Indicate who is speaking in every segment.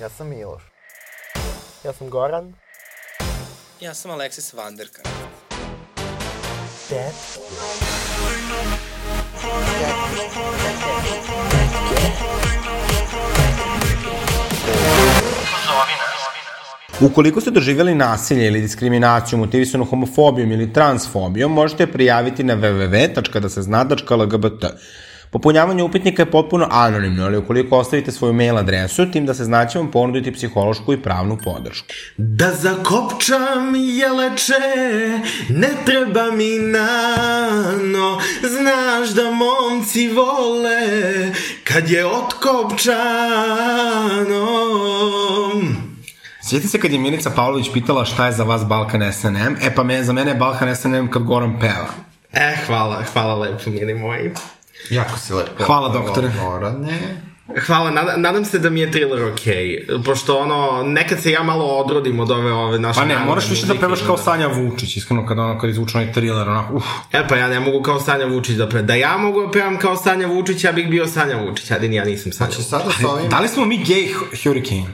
Speaker 1: Ja sam Miloš. Ja sam Goran.
Speaker 2: Ja sam Alexis Vanderka.
Speaker 1: Dad.
Speaker 3: Ukoliko ste doživjeli nasilje ili diskriminaciju motivisanu homofobijom ili transfobijom, možete je prijaviti na www.dasezna.lgbt. Popunjavanje upitnika je potpuno anonimno, ali ukoliko ostavite svoju mail adresu, tim da se znaće vam ponuditi psihološku i pravnu podršku.
Speaker 4: Da zakopčam jeleče, ne treba mi nano, znaš da momci vole, kad je otkopčano.
Speaker 3: Sjetite se kad je Milica Pavlović pitala šta je za vas Balkan SNM, e pa me, za mene je Balkan SNM kad Goran peva.
Speaker 4: E, hvala, hvala lepo, mili moji.
Speaker 5: Jako si lepo.
Speaker 3: Hvala, doktore.
Speaker 5: Gorane.
Speaker 4: Hvala, nada, nadam se da mi je thriller okej, okay, pošto ono, nekad se ja malo odrodim od ove, ove naše...
Speaker 3: Pa ne, moraš više da pevaš kao
Speaker 4: da.
Speaker 3: Sanja Vučić, iskreno kad ono, kad izvuče onaj thriller, onako, uf.
Speaker 4: E pa ja ne mogu kao Sanja Vučić da pevam. Da ja mogu da pevam kao Sanja Vučić, ja bih bio Sanja Vučić, ali ja nisam Sanja
Speaker 5: Znači
Speaker 4: Vučić.
Speaker 5: sada sa ovim...
Speaker 3: Da li smo mi gay hu- hurricane?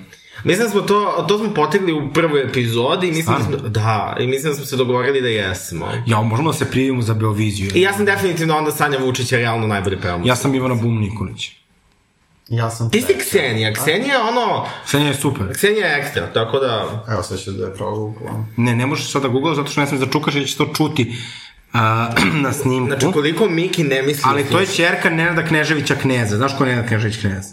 Speaker 4: Mislim da smo to, to smo potegli u prvoj epizodi i mislim da smo, da, i mislim da smo se dogovorili da jesmo.
Speaker 3: Ja, možemo da se prijavimo za Beoviziju.
Speaker 4: I ja sam definitivno onda Sanja Vučić je realno najbolji pevam.
Speaker 3: Ja sam Ivana Bum Nikolić.
Speaker 5: Ja sam
Speaker 4: Ti si Ksenija, Ksenija je ono,
Speaker 3: Senja je super.
Speaker 4: Ksenija je ekstra, tako da...
Speaker 5: Evo sad ću da je proguglam.
Speaker 3: Ne, ne možeš sad da googlaš zato što ne smiješ da čukaš jer će to čuti uh, na snimku.
Speaker 4: Znači, koliko Miki ne misli...
Speaker 3: Ali to je čerka Nenada Kneževića Kneza. Znaš ko je Nenad Knežević Knez?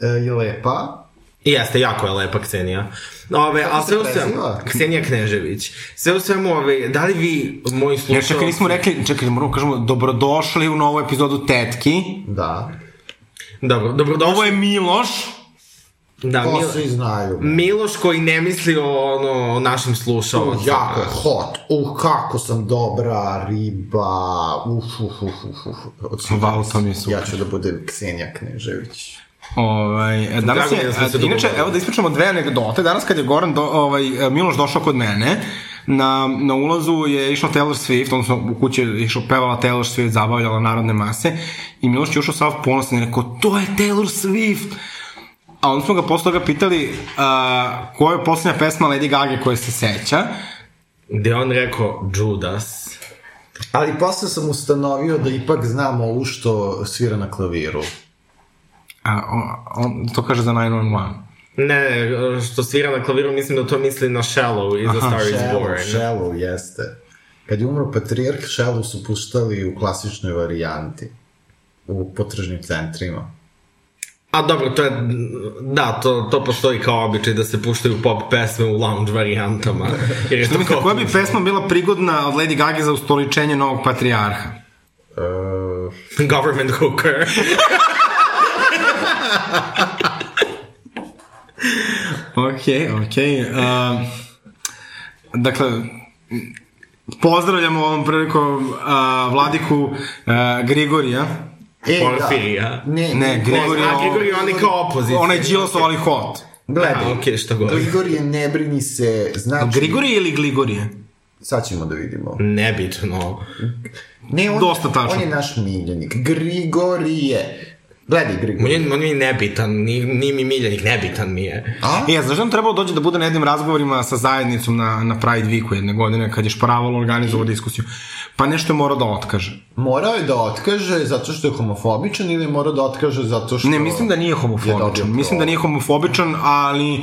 Speaker 5: E, je lepa.
Speaker 4: I Jeste, jako je lepa Ksenija. Ove, a sve u svemu? Ksenija Knežević. Sve u svemu, ove, da li vi, moji
Speaker 3: Ja
Speaker 4: slušalci...
Speaker 3: čekaj, nismo rekli, čekaj, moramo kažemo, dobrodošli u novu epizodu Tetki.
Speaker 5: Da.
Speaker 4: Dobro, dobrodošli.
Speaker 3: Ovo je Miloš.
Speaker 4: Da,
Speaker 5: To
Speaker 4: Mil...
Speaker 5: svi znaju.
Speaker 4: Miloš koji ne misli o, ono, o našim slušalcima.
Speaker 5: Jako je hot. Uh, kako sam dobra riba. Uf, uf, uf, uf, uf.
Speaker 3: Vau, to mi je super.
Speaker 5: Ja ću da budem Ksenija Knežević.
Speaker 3: Ovaj, e, danas je,
Speaker 4: da
Speaker 3: a, inače, evo da ispričamo dve anegdote. Danas kad je Goran, do, ovaj, e, Miloš došao kod mene, na, na ulazu je išla Taylor Swift, odnosno u kući je išla, pevala Taylor Swift, zabavljala narodne mase i Miloš je ušao sav ponosan i rekao, to je Taylor Swift! A onda smo ga posle toga pitali uh, koja je posljednja pesma Lady Gaga koja se seća.
Speaker 4: Gde on rekao Judas.
Speaker 5: Ali posle sam ustanovio da ipak znam ovu što svira na klaviru.
Speaker 3: A, on, on, to kaže za 911.
Speaker 4: Ne, što svira na klaviru, mislim da to misli na Shallow i The Star is
Speaker 5: Shallow,
Speaker 4: Born.
Speaker 5: Shallow, jeste. Kad je umro Patrijarh, Shallow su puštali u klasičnoj varijanti. U potržnim centrima.
Speaker 4: A dobro, to je, da, to, to postoji kao običaj da se puštaju pop pesme u lounge varijantama. Jer je to
Speaker 3: Mislite, koja bi pesma bila prigodna od Lady Gaga za ustoličenje novog patrijarha?
Speaker 5: Uh,
Speaker 4: Government hooker.
Speaker 3: Ok, ok. Uh, dakle, pozdravljamo ovom prilikom uh, vladiku uh, Grigorija.
Speaker 5: e,
Speaker 4: Porfirija.
Speaker 5: Da. Ne,
Speaker 3: Ne, Grigorij
Speaker 4: A Grigorij, on je kao opozicija.
Speaker 3: Onaj Đilasov, ali hot.
Speaker 5: Gledaj,
Speaker 4: A, okej, šta god.
Speaker 5: Grigorije, ne brini se, znači...
Speaker 3: Grigorije ili Gligorije?
Speaker 5: Sad ćemo da vidimo.
Speaker 4: Nebitno.
Speaker 5: Ne, on,
Speaker 3: Dosta tačno.
Speaker 5: On je naš miljenik. Grigorije. Gledaj,
Speaker 4: On
Speaker 5: Grigorije.
Speaker 4: je, on mi je nebitan, ni, ni mi miljenik, nebitan mi je.
Speaker 5: A?
Speaker 3: E, znaš da nam trebalo dođe da bude na jednim razgovorima sa zajednicom na, na Pride Weeku jedne godine, kad je šparavalo organizovao diskusiju. Pa nešto je morao da otkaže.
Speaker 5: Morao je da otkaže zato što je homofobičan ili je morao da otkaže zato što...
Speaker 3: Ne, mislim da nije homofobičan. Mislim da nije homofobičan, ali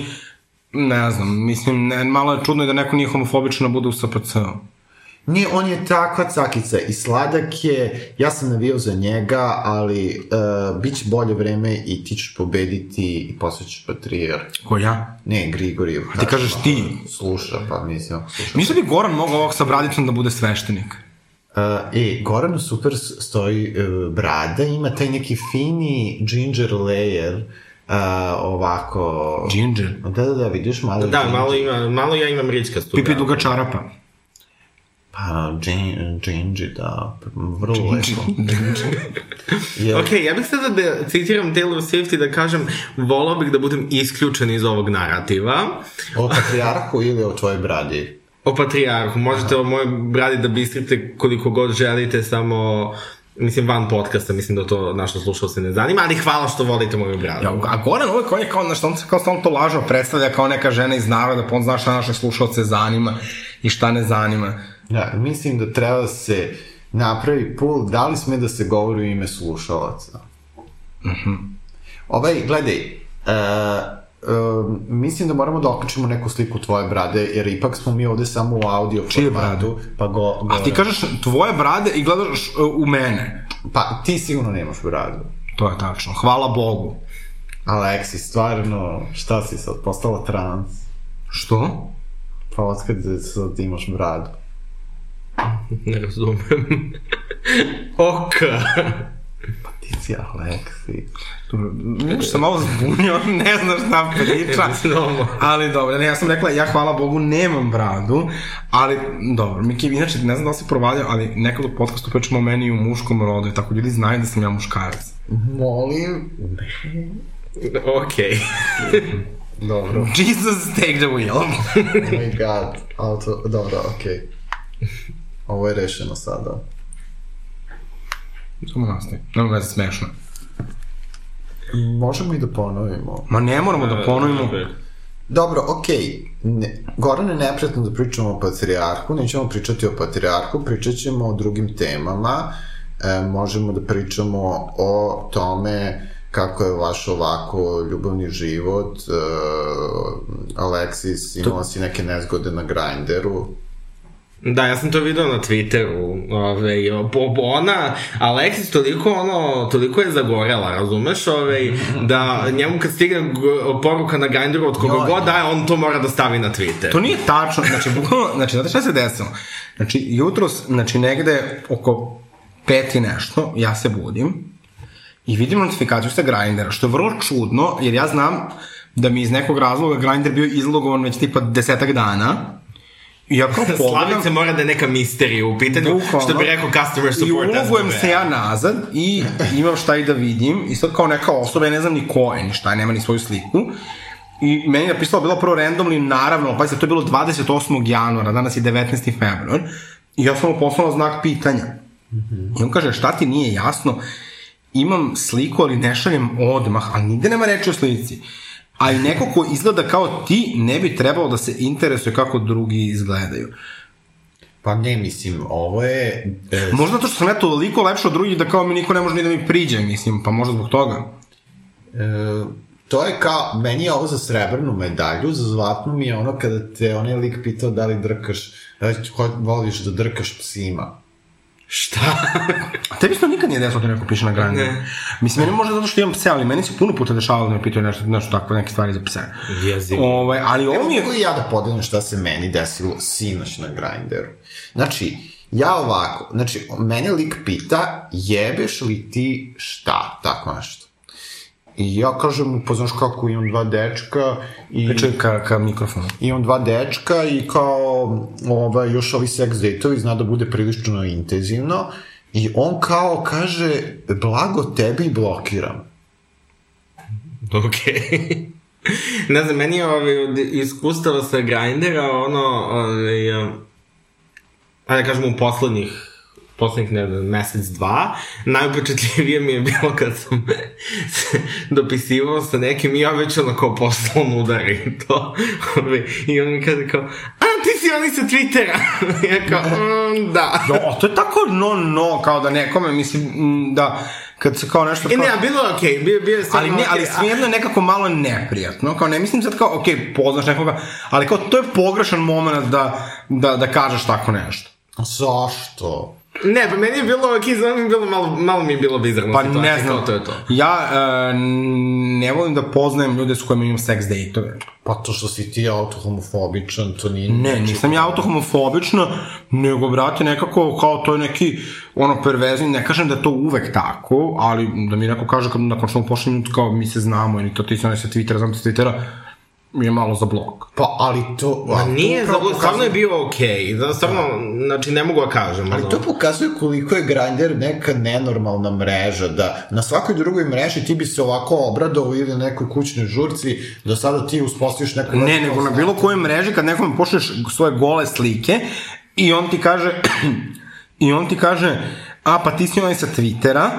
Speaker 3: ne znam, mislim, ne, malo je čudno i da neko nije homofobičan da bude u SPC-u.
Speaker 5: Ne, on je takva cakica i sladak je, ja sam navio za njega, ali uh, bit će bolje vreme i ti ćeš pobediti i posle patrijar.
Speaker 3: Ko ja?
Speaker 5: Ne, Grigorije.
Speaker 3: ti kažeš ti.
Speaker 5: Sluša, pa mislim, sluša.
Speaker 3: Mislim da bi Goran mogao ovog sa bradicom da bude sveštenik.
Speaker 5: Uh, e, Goranu super stoji uh, brada, ima taj neki fini ginger layer, uh, ovako...
Speaker 3: Ginger.
Speaker 5: Da, da, da, vidiš malo...
Speaker 4: Da,
Speaker 5: ginger.
Speaker 4: malo, ima, malo ja imam ričkastu.
Speaker 3: Pipi
Speaker 4: da.
Speaker 3: duga čarapa.
Speaker 5: Pa, ginger, da, vrlo lepo. Je,
Speaker 4: Ok, ja bih sada da citiram Taylor Swift i da kažem volao bih da budem isključen iz ovog narativa.
Speaker 5: O patrijarhu ili o tvojoj bradi?
Speaker 4: O patrijarhu, možete o mojoj bradi da bistrite koliko god želite, samo Mislim, van podcasta, mislim da to naša slušalce ne zanima, ali hvala što volite moju bradu.
Speaker 3: Ja, a Goran uvek on je kao, znaš, on se kao stalno to lažno predstavlja kao neka žena iz naroda, pa on zna šta naše slušalce zanima i šta ne zanima.
Speaker 5: Ja, mislim da treba da se napravi pul, da li sme da se govori u ime slušalaca.
Speaker 3: Mhm.
Speaker 5: Ovaj, gledaj, uh, uh, mislim da moramo da okačimo neku sliku tvoje brade, jer ipak smo mi ovde samo u audio
Speaker 3: Čije
Speaker 5: formatu. Pa go, go,
Speaker 3: A ti kažeš tvoje brade i gledaš uh, u mene.
Speaker 5: Pa ti sigurno nemaš bradu.
Speaker 3: To je tačno. Hvala Bogu.
Speaker 5: Aleksi, stvarno, šta si sad, postala trans?
Speaker 3: Što?
Speaker 5: Pa otkad sad imaš bradu?
Speaker 4: Ne razumem. Oka.
Speaker 5: Ti si Aleksi.
Speaker 3: Dobro, vidiš sam malo zbunio, ne znaš šta priča.
Speaker 4: Znamo.
Speaker 3: ali dobro, ne, ja sam rekla, ja hvala Bogu nemam bradu, ali dobro, Miki, inače ne znam da li si provalio, ali nekad u podcastu pričamo o meni i u muškom rodu i tako ljudi znaju da sam ja muškarac.
Speaker 5: Molim,
Speaker 4: Okej.
Speaker 5: dobro.
Speaker 3: Jesus take the wheel.
Speaker 5: Oh my god, auto, dobro, okej. Okay. Ovo je rešeno sada.
Speaker 3: Samo nastavi, nema veze smešno.
Speaker 5: Možemo i da ponovimo.
Speaker 3: Ma ne moramo da ponovimo.
Speaker 5: Dobro, okej. Okay. Goran je neprijatno da pričamo o patrijarhu, nećemo pričati o patrijarhu, pričat ćemo o drugim temama. E, možemo da pričamo o tome kako je vaš ovako ljubavni život. E, Alexis, imala si neke nezgode na Grinderu.
Speaker 4: Da, ja sam to video na Twitteru, ove, ona, Alexis toliko ono, toliko je zagorela, razumeš, ove, da njemu kad stigne poruka na Grindru od koga
Speaker 5: Joj.
Speaker 4: god daje, on to mora da stavi na Twitter.
Speaker 3: To nije tačno, znači, bukvalno, znači, znate šta se desilo? Znači, jutros, znači, negde oko pet i nešto, ja se budim i vidim notifikaciju sa Grindera, što je vrlo čudno, jer ja znam da mi iz nekog razloga Grindr bio izlogovan već tipa desetak dana, ja kao pogledam...
Speaker 4: Slavice mora da je neka misterija u pitanju,
Speaker 3: Bukvalno.
Speaker 4: što bi rekao customer
Speaker 3: I
Speaker 4: support.
Speaker 3: ulogujem
Speaker 4: SBB.
Speaker 3: se ja nazad i imam šta i da vidim i sad kao neka osoba, ja ne znam ni ko je, ni šta, nema ni svoju sliku. I meni je napisalo, bilo prvo randomly, naravno, pa to je bilo 28. januara, danas je 19. februar, i ja sam mu poslala znak pitanja. I on kaže, šta ti nije jasno, imam sliku, ali ne šaljem odmah, ali nigde nema reči o slici. A i neko ko izgleda kao ti ne bi trebalo da se interesuje kako drugi izgledaju.
Speaker 5: Pa ne, mislim, ovo je... E,
Speaker 3: Možda zato što sam ja toliko lepše od drugih da kao mi niko ne može ni da mi priđe, mislim, pa možda zbog toga.
Speaker 5: E, to je kao, meni je ovo za srebrnu medalju, za zlatnu mi je ono kada te onaj lik pitao da li drkaš, da li voliš da drkaš psima.
Speaker 4: Šta?
Speaker 3: A tebi se to nikad nije desilo da neko piše na grani.
Speaker 4: Ne.
Speaker 3: Mislim, meni možda zato što imam pse, ali meni se puno puta dešavalo da me pitaju nešto, nešto tako, neke stvari za pse.
Speaker 4: Jezivo.
Speaker 3: Ovaj, ali ovo mi je...
Speaker 5: I ja da podelim šta se meni desilo sinoć na Grinderu. Znači, ja ovako, znači, mene lik pita, jebeš li ti šta, tako nešto. I ja kažem mu, pa znaš kako imam dva dečka i...
Speaker 3: Pričaj ka, ka mikrofonu.
Speaker 5: imam dva dečka i kao ovaj, još ovi seks dejtovi zna da bude prilično intenzivno i on kao kaže blago tebi blokiram.
Speaker 4: Okej. ne znam, meni je ovaj, od iskustava sa Grindera, ono, ovaj, ajde da kažemo u poslednjih poslednjih, ne mesec, dva, najupečetljivije mi je bilo kad sam se dopisivao sa nekim i ja već ono kao poslao udar i to. Ovaj, I on mi kaže kao, a ti si oni sa Twittera. ja kao, mm, da.
Speaker 3: A to je tako no, no, kao da nekome, mislim, mm, da, kad se kao nešto...
Speaker 4: E,
Speaker 3: Kao...
Speaker 4: ne, a bilo je okej, okay, bio, bio je stvarno
Speaker 3: Ali ne, ali
Speaker 4: okej, a-
Speaker 3: svejedno je nekako malo neprijatno, kao ne mislim sad kao, ok, poznaš nekoga, ali kao to je pogrešan moment da, da, da kažeš tako nešto.
Speaker 5: Zašto?
Speaker 4: Ne, pa meni je bilo okej, okay, mi je bilo malo, malo mi je bilo bizarno.
Speaker 3: Pa
Speaker 4: situacija,
Speaker 3: ne znam,
Speaker 4: kao To je to.
Speaker 3: ja e, ne volim da poznajem ljude s kojima imam seks dejtove.
Speaker 5: Pa to što si ti autohomofobičan, to nije...
Speaker 3: Ne, nisam ja autohomofobična, nego, brate, nekako, kao to je neki, ono, pervezni, ne kažem da je to uvek tako, ali da mi neko kaže, kad, nakon što mu pošli kao, mi se znamo, ili to ti se onaj sa Twittera, znam sa Twittera, je malo za blok.
Speaker 5: Pa, ali to...
Speaker 4: Ma
Speaker 5: a, to
Speaker 4: nije,
Speaker 5: upravo
Speaker 4: za, stvarno je
Speaker 5: pokazuje-
Speaker 4: bio okej, okay. da, stvarno, znači ne mogu da kažem.
Speaker 5: Ali to pokazuje koliko je Grindr neka nenormalna mreža, da na svakoj drugoj mreži ti bi se ovako obradovao ili na nekoj kućnoj žurci, da sada ti uspostaviš neku...
Speaker 3: Ne, nego na bilo kojoj mreži kad nekome pošleš svoje gole slike i on ti kaže i on ti kaže A, pa ti si onaj sa Twittera.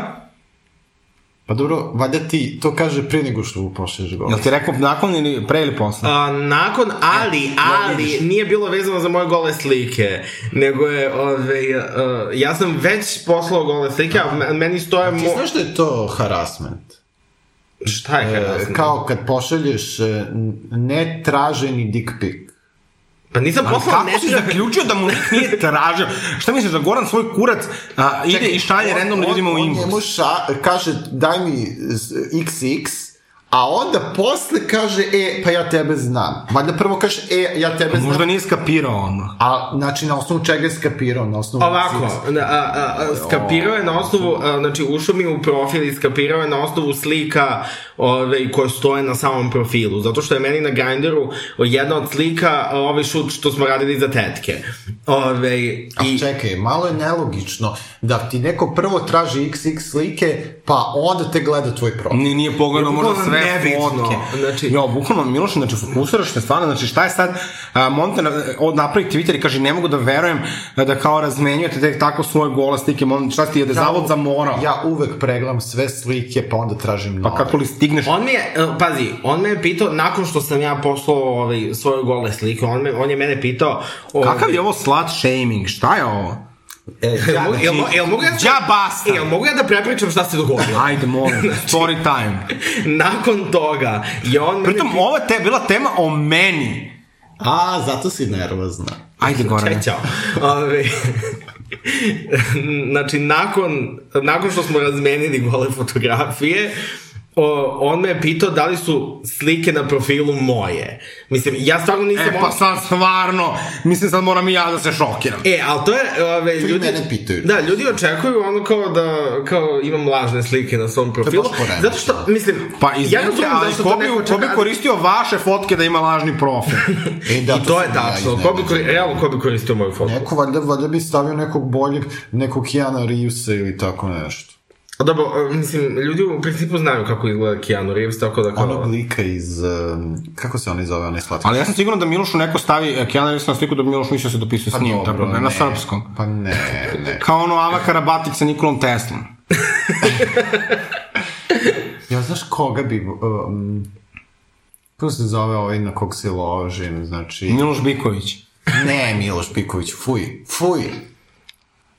Speaker 5: Pa dobro, valjda ti to kaže pre nego što pošlješ gol.
Speaker 3: Jel ti rekao nakon ili pre ili posle?
Speaker 4: A, nakon, ali, ali, nije bilo vezano za moje gole slike, nego je, ove, uh, ja sam već poslao gole slike, a me- meni stoje...
Speaker 5: Ti
Speaker 4: Mo...
Speaker 5: znaš da je to harassment?
Speaker 4: Šta je
Speaker 5: E,
Speaker 4: harassment?
Speaker 5: kao kad pošalješ e, netraženi dick pic.
Speaker 4: Pa nisam
Speaker 3: Ali
Speaker 4: poslao
Speaker 3: kako si zaključio da mu nik nije tražio? Šta misliš da Goran svoj kurac a, ide i šalje randomno ljudima u
Speaker 5: on, on
Speaker 3: inbox?
Speaker 5: njemu ša, kaže daj mi xx, a onda posle kaže e, pa ja tebe znam. Valjda prvo kaže e, ja tebe znam.
Speaker 3: Možda nije skapirao ono.
Speaker 5: A, znači, na osnovu čega je skapirao? Na osnovu
Speaker 4: Ovako, na- a, a, a, skapirao je na osnovu, a, znači ušao mi u profil i skapirao je na osnovu slika ove, koje stoje na samom profilu, zato što je meni na Grindru jedna od slika ovaj šut što smo radili za tetke. Ove,
Speaker 5: A
Speaker 4: i,
Speaker 5: čekaj, malo je nelogično da ti neko prvo traži xx slike, pa onda te gleda tvoj profil.
Speaker 3: Nije, nije pogledao možda sve
Speaker 4: nebitno.
Speaker 3: fotke.
Speaker 4: Znači-
Speaker 3: Jo, bukvalno, Miloš, znači, fokusiraš te stvarno, znači, šta je sad, a, Monte na- od napravi Twitter i kaže, ne mogu da verujem da, da kao razmenjujete tek tako svoje gole slike, Monte, šta ti je, da zavod za moral?
Speaker 5: Ja uvek pregledam sve slike, pa onda tražim
Speaker 3: Pa
Speaker 5: nove.
Speaker 3: kako li stigneš?
Speaker 4: On mi je, e, pazi, on me je pitao, nakon što sam ja poslao ovaj, svoje gole slike, on, me, on je mene pitao... Ovaj,
Speaker 3: Kakav je ovo slut shaming? Šta je ovo?
Speaker 5: E, ja,
Speaker 4: mo- jel, jel mogu ja...
Speaker 3: Đa basta!
Speaker 4: Jel mogu ja da prepričam šta se dogodilo?
Speaker 3: Ajde, molim, story time.
Speaker 4: Nakon toga je on mene
Speaker 3: Pritom, ovo je te, bila tema o meni.
Speaker 5: A, zato si nervozna.
Speaker 3: Ajde, Gorane.
Speaker 4: Čao. Ove, znači, nakon, nakon što smo razmenili gole fotografije, o, on me je pitao da li su slike na profilu moje. Mislim, ja stvarno nisam...
Speaker 3: E, pa sad stvarno, mislim sad moram i ja da se šokiram.
Speaker 4: E, ali to je, ove, ljudi...
Speaker 5: mene pitaju.
Speaker 4: Da, ljudi očekuju ono kao da, kao imam lažne slike na svom profilu.
Speaker 5: poremećeno.
Speaker 4: Zato što, mislim,
Speaker 3: Pa
Speaker 4: ja razumem
Speaker 3: ali
Speaker 4: zašto
Speaker 3: ko
Speaker 4: to
Speaker 3: bi,
Speaker 4: neko
Speaker 3: ko bi koristio vaše fotke da ima lažni profil?
Speaker 5: E, da,
Speaker 4: I to je
Speaker 5: sam ja
Speaker 4: tačno,
Speaker 5: iznenađen.
Speaker 4: ko bi, kori- realno ko bi koristio moju fotku?
Speaker 5: Neko, valjda, valjda bi stavio nekog boljeg, nekog Keanu Reevesa ili tako nešto.
Speaker 4: A Dobro, mislim, ljudi u principu znaju kako izgleda Keanu Reeves, tako da kao...
Speaker 5: Onog lika iz, um, kako se onaj zove, onaj slatki?
Speaker 3: Ali ja sam siguran da Milošu neko stavi e, Keanu Reeves na sliku da bi Miloš mislio se dopisuje s njim,
Speaker 5: dobro,
Speaker 3: tako da je na srpskom.
Speaker 5: Pa ne, ne.
Speaker 3: Kao ono Ava Karabatic sa Nikolom Teslom.
Speaker 5: Ja znaš koga bi... Um, kako se zove ovaj na kog se ložim, znači...
Speaker 3: Miloš Biković.
Speaker 5: Ne, Miloš Piković, fuj, fuj.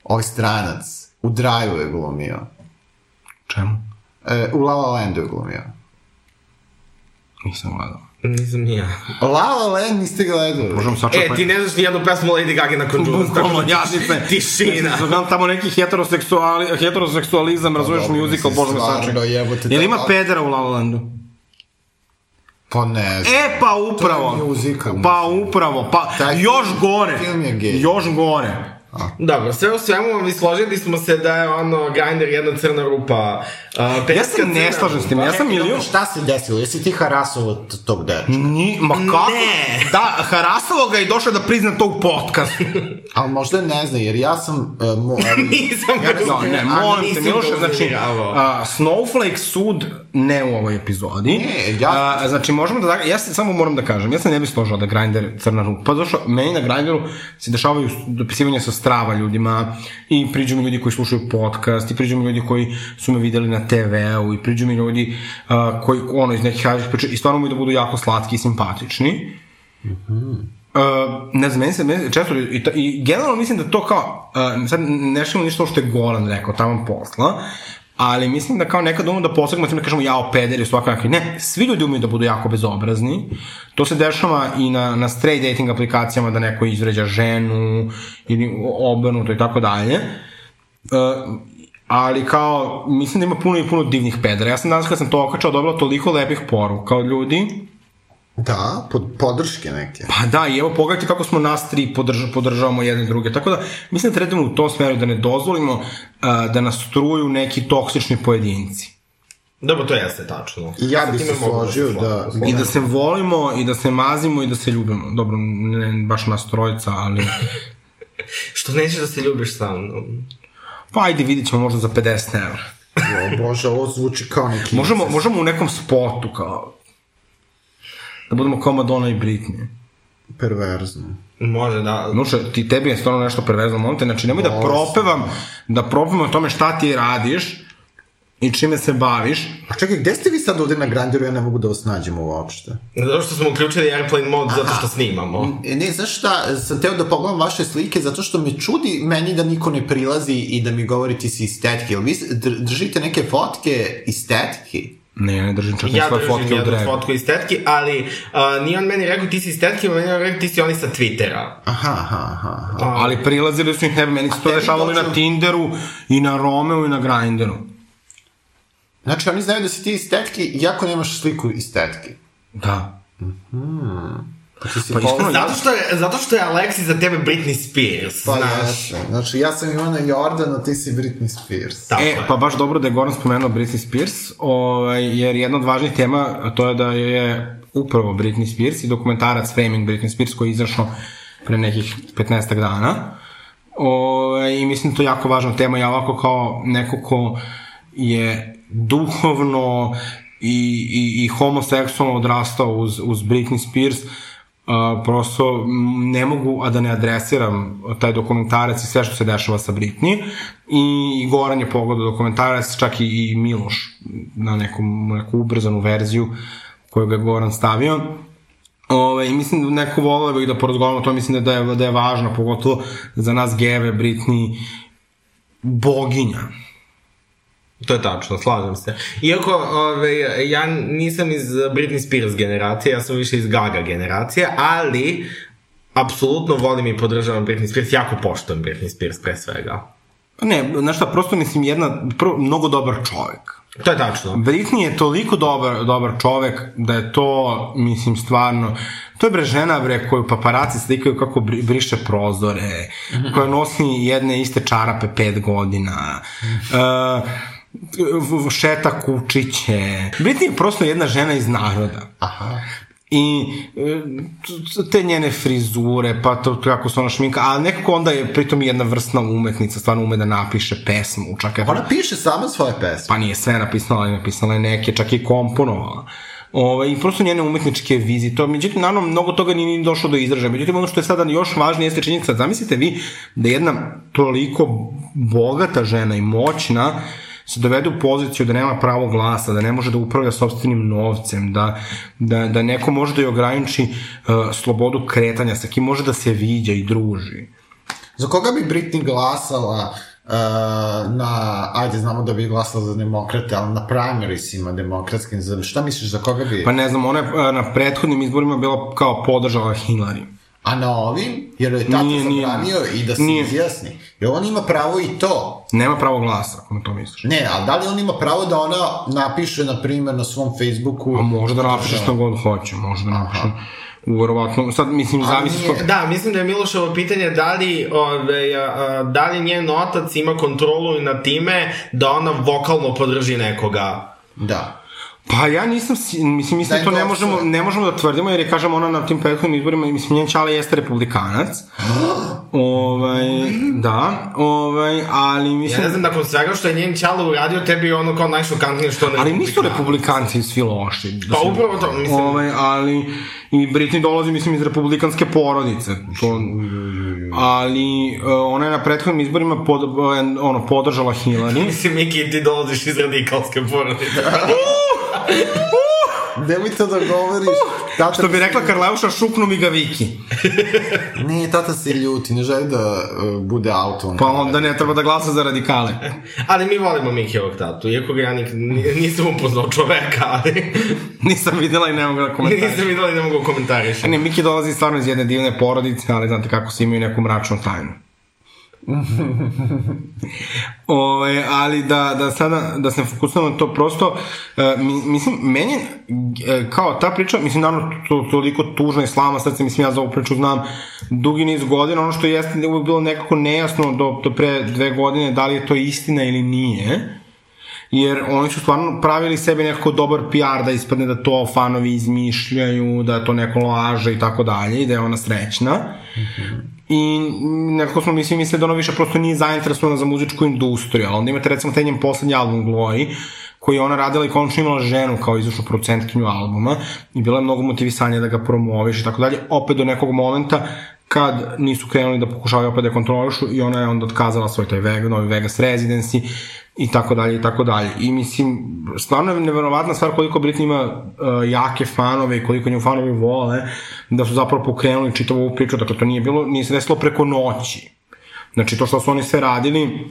Speaker 5: Ovaj stranac, u Draju je glumio.
Speaker 3: Čemu?
Speaker 5: E, u La La Landu je glumio.
Speaker 3: Nisam gledao.
Speaker 4: Nisam ni ja.
Speaker 5: La La Land niste gledali?
Speaker 3: Možemo sačekati.
Speaker 4: E, ti ne znaš ni jednu pesmu Lady Gaga nakon Judas.
Speaker 3: Bukvalno, jadnice.
Speaker 4: Tišina.
Speaker 3: Znam tamo neki heteroseksuali, heteroseksualizam, razumeš
Speaker 5: dobro,
Speaker 3: musical, bože me sačekaj. Jel
Speaker 5: da-
Speaker 3: ima pedera u La La Landu?
Speaker 5: Pa ne znam.
Speaker 3: E, pa upravo.
Speaker 5: To je musical,
Speaker 3: Pa upravo, pa
Speaker 5: Taj
Speaker 3: još gore.
Speaker 5: film je gej.
Speaker 3: Još gore.
Speaker 4: Dobro, sve u svemu mi složili smo se da je ono Grindr jedna crna rupa. Uh,
Speaker 3: Ja se ne slažem s tim, ja sam milion...
Speaker 5: Šta se desilo? Jesi ti harasovao t- tog dečka?
Speaker 3: Ni, ma kako?
Speaker 4: Ne.
Speaker 3: Da, harasalo ga i došao da prizna to u podcastu.
Speaker 5: Ali možda ne zna, jer ja sam... Uh, mo,
Speaker 4: Nisam
Speaker 5: Ja
Speaker 3: ne,
Speaker 4: A,
Speaker 3: molim te, Miloše, znači, a, Snowflake sud ne u ovoj epizodi.
Speaker 5: Ne, ja-
Speaker 3: A, znači, možemo da, ja se samo moram da kažem, ja se ne bih složila da Grindr crna rupa. Pa zašto, meni na Grindru se dešavaju dopisivanja sa strava ljudima i priđu mi ljudi koji slušaju podcast i priđu mi ljudi koji su me videli na TV-u i priđu mi ljudi a, koji, ono, iz nekih različitih priča i stvarno mogu da budu jako slatki i simpatični. Uh, ne znam, meni se, meni često, i, ta, i generalno mislim da to kao, uh, sad ne ništa što je Goran rekao tamo posla, ali mislim da kao nekad umemo da posegnemo tim da kažemo jao pederi svakakvi. Ne, svi ljudi umeju da budu jako bezobrazni. To se dešava i na, na straight dating aplikacijama da neko izvređa ženu ili obrnuto i tako dalje. Uh, ali kao, mislim da ima puno i puno divnih pedera. Ja sam danas kad sam to okačao dobila toliko lepih poruka od ljudi,
Speaker 5: Da, pod, podrške neke.
Speaker 3: Pa da, i evo pogledajte kako smo nas tri podrža, podržavamo jedne druge. Tako da, mislim da trebamo u tom smeru da ne dozvolimo uh, da nas struju neki toksični pojedinci.
Speaker 4: Dobro, to jeste tačno.
Speaker 5: I ja bih
Speaker 4: time
Speaker 5: se složio da-.
Speaker 3: I da se volimo, i da se mazimo, i da se ljubimo. Dobro, ne baš nas trojica, ali...
Speaker 4: Što nećeš da se ljubiš sa mnom?
Speaker 3: Pa ajde, vidit ćemo možda za 50 evra.
Speaker 5: O bože, ovo zvuči kao neki...
Speaker 3: Možemo, možemo u nekom spotu, kao... Da budemo kao Madonna i Britney.
Speaker 5: perverzno.
Speaker 4: Može da...
Speaker 3: Nuša, ti tebi je stvarno nešto perverzno momte, znači nemoj da propevam, da propevam o tome šta ti radiš i čime se baviš.
Speaker 5: A čekaj, gde ste vi sad ovde na Grandiru, ja ne mogu da vas nađem uopšte.
Speaker 4: Zato što smo uključili airplane mod, zato što snimamo.
Speaker 5: E, Ne, znaš šta, sam teo da pogledam vaše slike zato što me čudi meni da niko ne prilazi i da mi govori ti si iz tetke. Jel vi držite neke fotke iz tetke?
Speaker 3: Ne, ne držim čak ni
Speaker 4: Ja
Speaker 3: svoje
Speaker 4: držim
Speaker 3: fotke u
Speaker 4: jednu
Speaker 3: drevu.
Speaker 4: fotku iz tetke, ali uh, nije on meni rekao ti si iz tetke, meni on rekao ti si oni sa Twittera.
Speaker 5: Aha, aha, aha. aha.
Speaker 3: Ali prilazili su ih nebe, meni se to dešavalo i na Tinderu, i na Romeo, i na Grindru.
Speaker 5: Znači, oni znaju da si ti iz tetke, iako nemaš sliku iz tetke.
Speaker 3: Da.
Speaker 5: Ti si
Speaker 3: Pa
Speaker 4: Zato što je, zato što je Alexi za tebe Britney Spears,
Speaker 5: Pa
Speaker 4: znaš.
Speaker 5: jeste. Znači, ja sam Ivana Jordan, a ti si Britney Spears.
Speaker 4: Tako
Speaker 3: e,
Speaker 4: je.
Speaker 3: pa baš dobro da je Goran spomenuo Britney Spears, ovaj, jer jedna od važnijih tema, to je da je upravo Britney Spears i dokumentarac Framing Britney Spears koji je izašao pre nekih 15 dana. Ovaj, I mislim da to je jako važna tema. Ja ovako kao neko ko je duhovno i, i, i homoseksualno odrastao uz, uz Britney Spears, Uh, prosto ne mogu a da ne adresiram taj dokumentarac i sve što se dešava sa Britney i, i Goran je pogledao dokumentarac čak i, i Miloš na nekom, neku ubrzanu verziju koju ga je Goran stavio Ove, I mislim da neko volio bih da o to, mislim da je, da je važno, pogotovo za nas geve, Britney, boginja.
Speaker 4: To je tačno, slažem se. Iako, ove, ja nisam iz Britney Spears generacije, ja sam više iz Gaga generacije, ali apsolutno volim i podržavam Britney Spears, jako poštujem Britney Spears pre svega.
Speaker 3: Ne, znaš šta, prosto mislim jedna, prvo, mnogo dobar čovek.
Speaker 4: To je tačno.
Speaker 3: Britney je toliko dobar, dobar čovek da je to, mislim, stvarno, to je bre žena bre koju paparaci slikaju kako bri- briše prozore, koja nosi jedne iste čarape pet godina, uh, v- v- šeta kučiće. Britney je prosto jedna žena iz naroda.
Speaker 5: Aha.
Speaker 3: I e, te njene frizure, pa to kako se ona šminka, a nekako onda je pritom jedna vrstna umetnica, stvarno ume da napiše pesmu, čak je
Speaker 5: Ona piše sama svoje pesme.
Speaker 3: pa nije sve napisala, ali napisala je neke, čak i komponovala. Ove, I prosto njene umetničke vizije, to, međutim, naravno, mnogo toga nije ni došlo do izražaja. Međutim, ono što je sada još važnije jeste činjenica, zamislite vi da jedna toliko bogata žena i moćna se dovede u poziciju da nema pravo glasa, da ne može da upravlja sobstvenim novcem, da, da, da neko može da joj ograniči uh, slobodu kretanja, sa kim može da se viđa i druži.
Speaker 5: Za koga bi Britney glasala uh, na, ajde, znamo da bi glasala za demokrate, ali na primariesima demokratskim, za, šta misliš, za koga bi?
Speaker 3: Pa ne znam, ona je uh, na prethodnim izborima bila kao podržala Hillary.
Speaker 5: A na ovim, jer je tato
Speaker 3: Nije, nije.
Speaker 5: zabranio i da se
Speaker 3: Nije.
Speaker 5: izjasni. Jer on ima pravo i to.
Speaker 3: Nema pravo glasa, ako na to misliš.
Speaker 5: Ne, ali da li on ima pravo da ona napiše, na primjer, na svom Facebooku...
Speaker 3: A može da napiše što god hoće, može da napiše. Verovatno, sad mislim, zavisi
Speaker 5: nije-
Speaker 3: ko...
Speaker 4: Da, mislim da je Miloševo pitanje da li, ove, a, a, da li njen otac ima kontrolu i na time da ona vokalno podrži nekoga.
Speaker 5: Da.
Speaker 3: Pa ja nisam, mislim, mislim,
Speaker 5: Da
Speaker 3: to ne možemo, ne možemo da tvrdimo, jer je, kažem, ona na tim prethodnim izborima, mislim, njen čale jeste republikanac. ovaj, da, ovaj, ali
Speaker 4: Ja
Speaker 3: mislim...
Speaker 4: ne znam, nakon svega što je njen čalo uradio, tebi je ono kao najšokantnije što ne...
Speaker 3: Ali nisu republikanci svi loši. Da
Speaker 4: Pa upravo to, mislim...
Speaker 3: Ovaj, ali i Britney dolazi, mislim, iz republikanske porodice. To, ali uh, ona je na prethodnim izborima pod, uh, ono, podržala Hillary.
Speaker 4: Mislim, Miki, ti dolaziš iz radikalske porodice.
Speaker 5: Nemoj to da govoriš. Tata
Speaker 3: Što bi rekla Karleuša, šuknu mi ga Viki.
Speaker 5: Ne, tata se ljuti, ne želi da uh, bude auto.
Speaker 3: Pa onda ne treba da glasa za radikale.
Speaker 4: Ali mi volimo Mikijevog tatu, iako ga ja nik, ni- nisam upoznao čoveka, ali
Speaker 3: Nisam videla i ne mogu da komentarišem.
Speaker 4: nisam videla i ne mogu komentarišem.
Speaker 3: Ne, Miki dolazi stvarno iz jedne divne porodice, ali znate kako se imaju neku mračnu tajnu. Ove, ali da, da sada, da se fokusujemo na to prosto, e, mi, mislim, meni, e, kao ta priča, mislim, naravno, to, toliko tužna i slama srce, mislim, ja za ovu priču znam dugi niz godina, ono što jeste uvek bilo nekako nejasno do, do pre dve godine, da li je to istina ili nije, jer oni su stvarno pravili sebi nekako dobar PR da ispadne da to fanovi izmišljaju, da to neko laže i tako dalje i da je ona srećna. I nekako smo mi svi mislili da ona više prosto nije zainteresovana za muzičku industriju, ali onda imate recimo taj njen poslednji album Glory, koji je ona radila i konačno imala ženu kao izvršnu producentkinju albuma i bila je mnogo motivisanja da ga promoviš i tako dalje, opet do nekog momenta kad nisu krenuli da pokušavaju opet da kontrolišu i ona je onda otkazala svoj taj Vega, novi Vegas Residency i tako dalje i tako dalje. I mislim, stvarno je neverovatna stvar koliko Britney ima uh, jake fanove i koliko nju fanovi vole, da su zapravo pokrenuli čitavu ovu priču, dakle to nije bilo, nije se desilo preko noći. Znači to što su oni sve radili,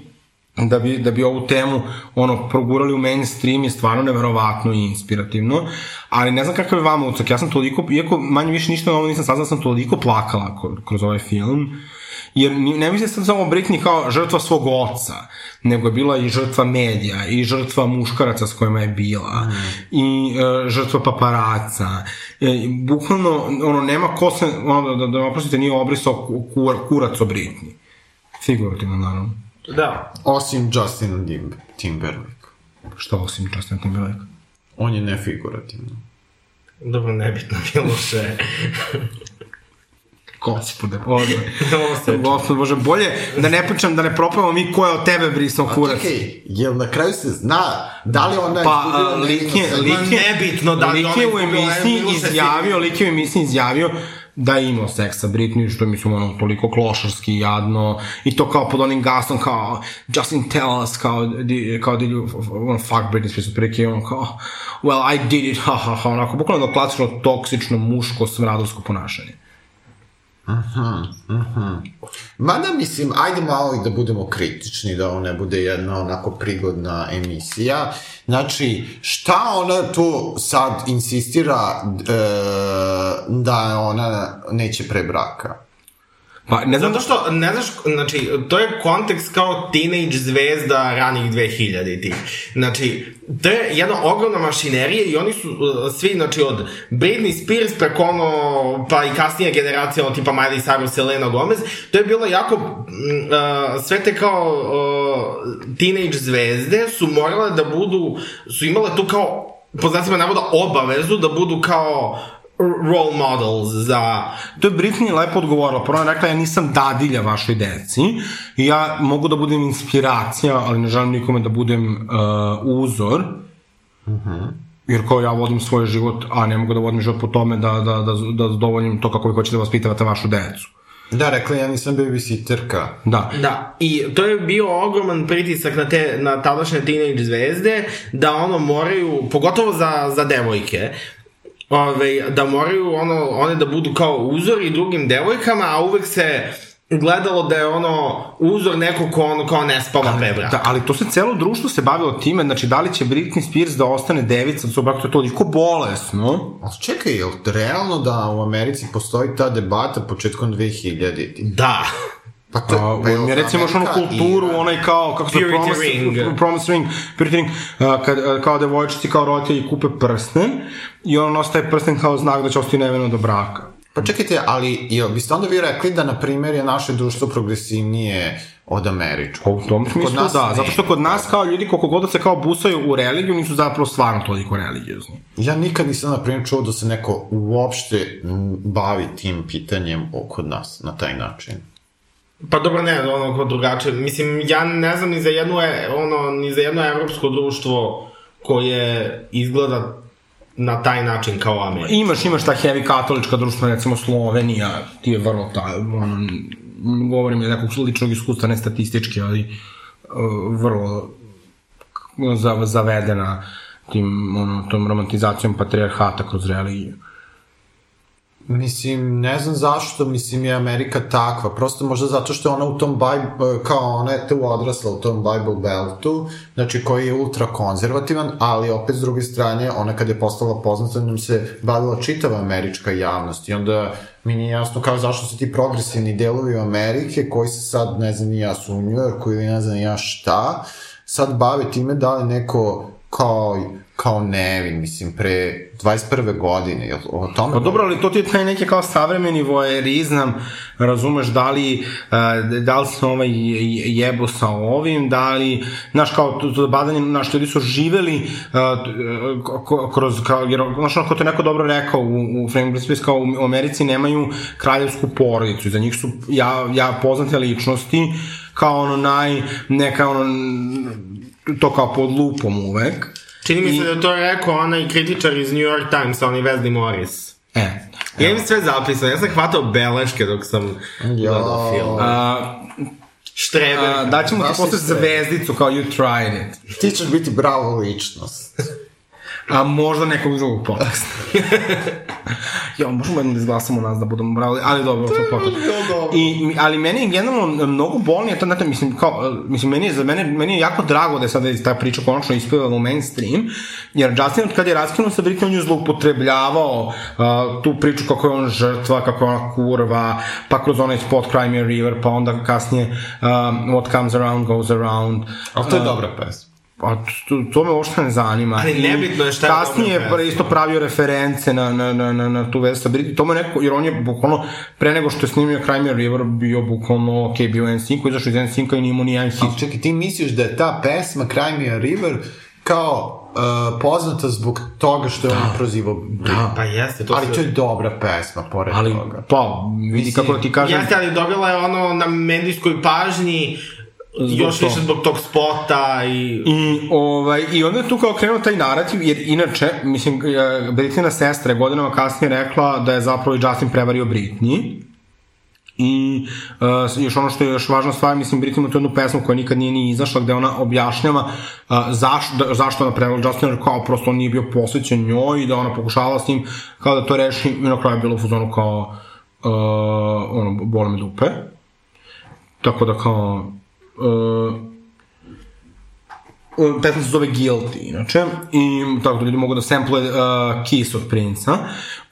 Speaker 3: da bi, da bi ovu temu ono progurali u mainstream je stvarno neverovatno i inspirativno, ali ne znam kakav je vama ucak, ja sam toliko, iako manje više ništa na ovo nisam saznala, sam toliko plakala kroz ovaj film, jer ne mislim sam samo Britney kao žrtva svog oca, nego je bila i žrtva medija, i žrtva muškaraca s kojima je bila, mm. i uh, žrtva paparaca. E, bukvalno, ono, nema ko se, ono, da, da, da oprostite, nije obrisao kur, kurac o Britney. Figurativno, naravno.
Speaker 4: Da.
Speaker 5: Osim Justina Timberlake.
Speaker 3: Šta osim Justina Timberlake?
Speaker 5: On je nefigurativno.
Speaker 4: Dobro, nebitno bilo še.
Speaker 3: Gospode, Bože. Gospode, Bože, bolje da ne pričam, da ne propavamo mi ko je od tebe brisao kurac.
Speaker 5: Čekaj, jel na kraju se zna da li ona
Speaker 3: pa, lik je, lik je,
Speaker 4: nebitno da li
Speaker 3: lik je u emisiji izjavio, lik je u emisiji izjavio da je imao seks sa Britney, što je mislim ono toliko klošarski jadno, i to kao pod onim gasom, kao Justin tell us, kao, di, kao did you, ono, fuck Britney Spears, prilike, ono kao, well, I did it, ha, ha, ha, onako, bukvalno da klasično toksično, muško, smradovsko ponašanje.
Speaker 5: Aha, aha. Mada mislim, ajde malo i da budemo kritični, da ovo ne bude jedna onako prigodna emisija. Znači, šta ona tu sad insistira e, da ona neće pre braka?
Speaker 4: Pa, ne znam... Zato što, ne znaš, znači, to je kontekst kao teenage zvezda ranih 2000 tih. Znači, to je jedna ogromna mašinerija i oni su uh, svi, znači, od Britney Spears preko ono, pa i kasnije generacija, ono, tipa Miley Cyrus, Selena Gomez, to je bilo jako, mm, uh, sve te kao uh, teenage zvezde su morale da budu, su imale tu kao, po znacima navoda, obavezu da budu kao role models za...
Speaker 3: To je Britney lepo odgovorila. Prvo je rekla, ja nisam dadilja vašoj deci ja mogu da budem inspiracija, ali ne želim nikome da budem uh, uzor. Uh
Speaker 5: mhm.
Speaker 3: -huh. Jer kao ja vodim svoj život, a ne mogu da vodim život po tome da, da, da, da zadovoljim to kako vi hoćete da vaspitavate vašu decu.
Speaker 5: Da, rekla ja nisam babysitterka.
Speaker 3: Da.
Speaker 4: Da, i to je bio ogroman pritisak na te, na tadašnje teenage zvezde, da ono moraju, pogotovo za, za devojke, ove, da moraju ono, one da budu kao uzori drugim devojkama, a uvek se gledalo da je ono uzor neko ko ono kao ne spava pre braka.
Speaker 3: Da, ali to se celo društvo se bavilo time, znači da li će Britney Spears da ostane devica od svog braka, to je toliko bolesno.
Speaker 5: Ali čekaj, je li realno da u Americi postoji ta debata početkom 2000?
Speaker 4: Da.
Speaker 3: Pa to, uh, pa je, recimo još onu kulturu, onaj kao, kako se promise ring. promise ring, purity ring, uh, kad, uh, kao devojčici, kao roditelji kupe prsten i on nosi taj prsten kao znak da će ostati neveno do braka.
Speaker 5: Pa čekajte, ali jel biste onda vi rekli da, na primjer, je naše društvo progresivnije od američkog?
Speaker 3: Pa u tom smislu da, ne. zato što kod nas kao ljudi koliko god da se kao busaju u religiju, nisu zapravo stvarno toliko religiozni.
Speaker 5: Ja nikad nisam, na primjer, čuo da se neko uopšte bavi tim pitanjem kod nas na taj način.
Speaker 4: Pa dobro, ne, ono, kod drugačije. Mislim, ja ne znam ni za jedno, ono, ni za jedno evropsko društvo koje izgleda na taj način kao Amerika.
Speaker 3: Imaš, imaš ta heavy katolička društva, recimo Slovenija, ti je vrlo ta, ono, govorim je nekog ličnog iskustva, ne statistički, ali uh, vrlo zavedena tim, ono, tom romantizacijom patrijarhata kroz religiju.
Speaker 5: Mislim, ne znam zašto, mislim, je Amerika takva. Prosto možda zato što je ona u tom Bible, kao ona je tu odrasla u tom Bible Beltu, znači koji je ultra konzervativan, ali opet s druge strane, ona kad je postala poznata, nam se bavila čitava američka javnost i onda mi nije jasno kao zašto su ti progresivni delovi Amerike, koji se sad, ne znam, ja su u Njujorku ili ne znam ja šta, sad bave time da li neko kao kao nevin, mislim, pre 21. godine, jel o tome?
Speaker 3: Pa dobro, ali to ti je taj neki kao savremeni vojerizam, razumeš, da li, uh, da li se ovaj jebo sa ovim, da li, znaš, kao, to, to badanje, znaš, ljudi su živeli uh, kroz, kao, jer, znaš, kao to neko dobro rekao u, u Frank Space, kao u Americi nemaju kraljevsku porodicu, za njih su ja, ja poznate ličnosti, kao ono naj, neka ono, to kao pod lupom uvek,
Speaker 4: Čini mi se da je to rekao onaj kritičar iz New York Times, onaj Wesley Morris.
Speaker 3: E,
Speaker 4: Ja imam sve zapisano, ja sam hvatao beleške dok sam gledao film.
Speaker 3: a,
Speaker 4: Štreber.
Speaker 3: a, daćemo ti posle zvezdicu kao you tried it.
Speaker 5: Ti ćeš biti bravo ličnost.
Speaker 3: A možda nekog drugog podcasta. jo, možemo jednom da izglasamo nas da budemo brali, ali dobro, to je podcast. I, ali meni je generalno mnogo bolnije, to, znate, mislim, kao, mislim, meni je, za mene, meni je jako drago da je sada ta priča konačno ispevala u mainstream, jer Justin, od kad je raskinuo sa Britney, on je zloupotrebljavao uh, tu priču kako je on žrtva, kako je ona kurva, pa kroz onaj spot Cry Me a River, pa onda kasnije um, What Comes Around Goes Around.
Speaker 5: Ali to je dobra pesma.
Speaker 3: A to, to me uopšte ne zanima.
Speaker 4: Ali nebitno je šta je
Speaker 3: Kasnije je isto pravio reference na, na, na, na, na tu vezu sa Britney. To me neko, jer on je bukvalno, pre nego što je snimio Crime River, bio bukvalno, ok, bio NSYNC, izašao iz NSYNC-a i nije imao ni jedan hit.
Speaker 5: Ali čekaj, ti misliš da je ta pesma Cry Me a River kao uh, poznata zbog toga što je on prozivao Britney.
Speaker 4: Pa jeste, to
Speaker 5: Ali to je dobra pesma, pored
Speaker 3: Ali,
Speaker 5: toga.
Speaker 3: pa, vidi
Speaker 5: Mislim,
Speaker 3: kako da ti kažem,
Speaker 4: Jeste, ali dobila je ono na medijskoj pažnji
Speaker 3: Zbog
Speaker 4: još više zbog tog spota i...
Speaker 3: I, ovaj, I onda je tu kao krenuo taj narativ, jer inače, mislim, Britneyna sestra je godinama kasnije rekla da je zapravo i Justin prevario Britney. I uh, još ono što je još važna stvar, mislim, Britney ima tu jednu pesmu koja nikad nije ni izašla, gde ona objašnjava uh, zaš, da, zašto ona prevala Justina, jer kao prosto on nije bio posvećen njoj i da ona pokušavala s njim kao da to reši i na kraju je bilo u fuzonu kao uh, ono, bole me dupe. Tako da kao uh, Uh, pesma se zove Guilty, inače, i tako da ljudi mogu da sample uh, Kiss od Princa,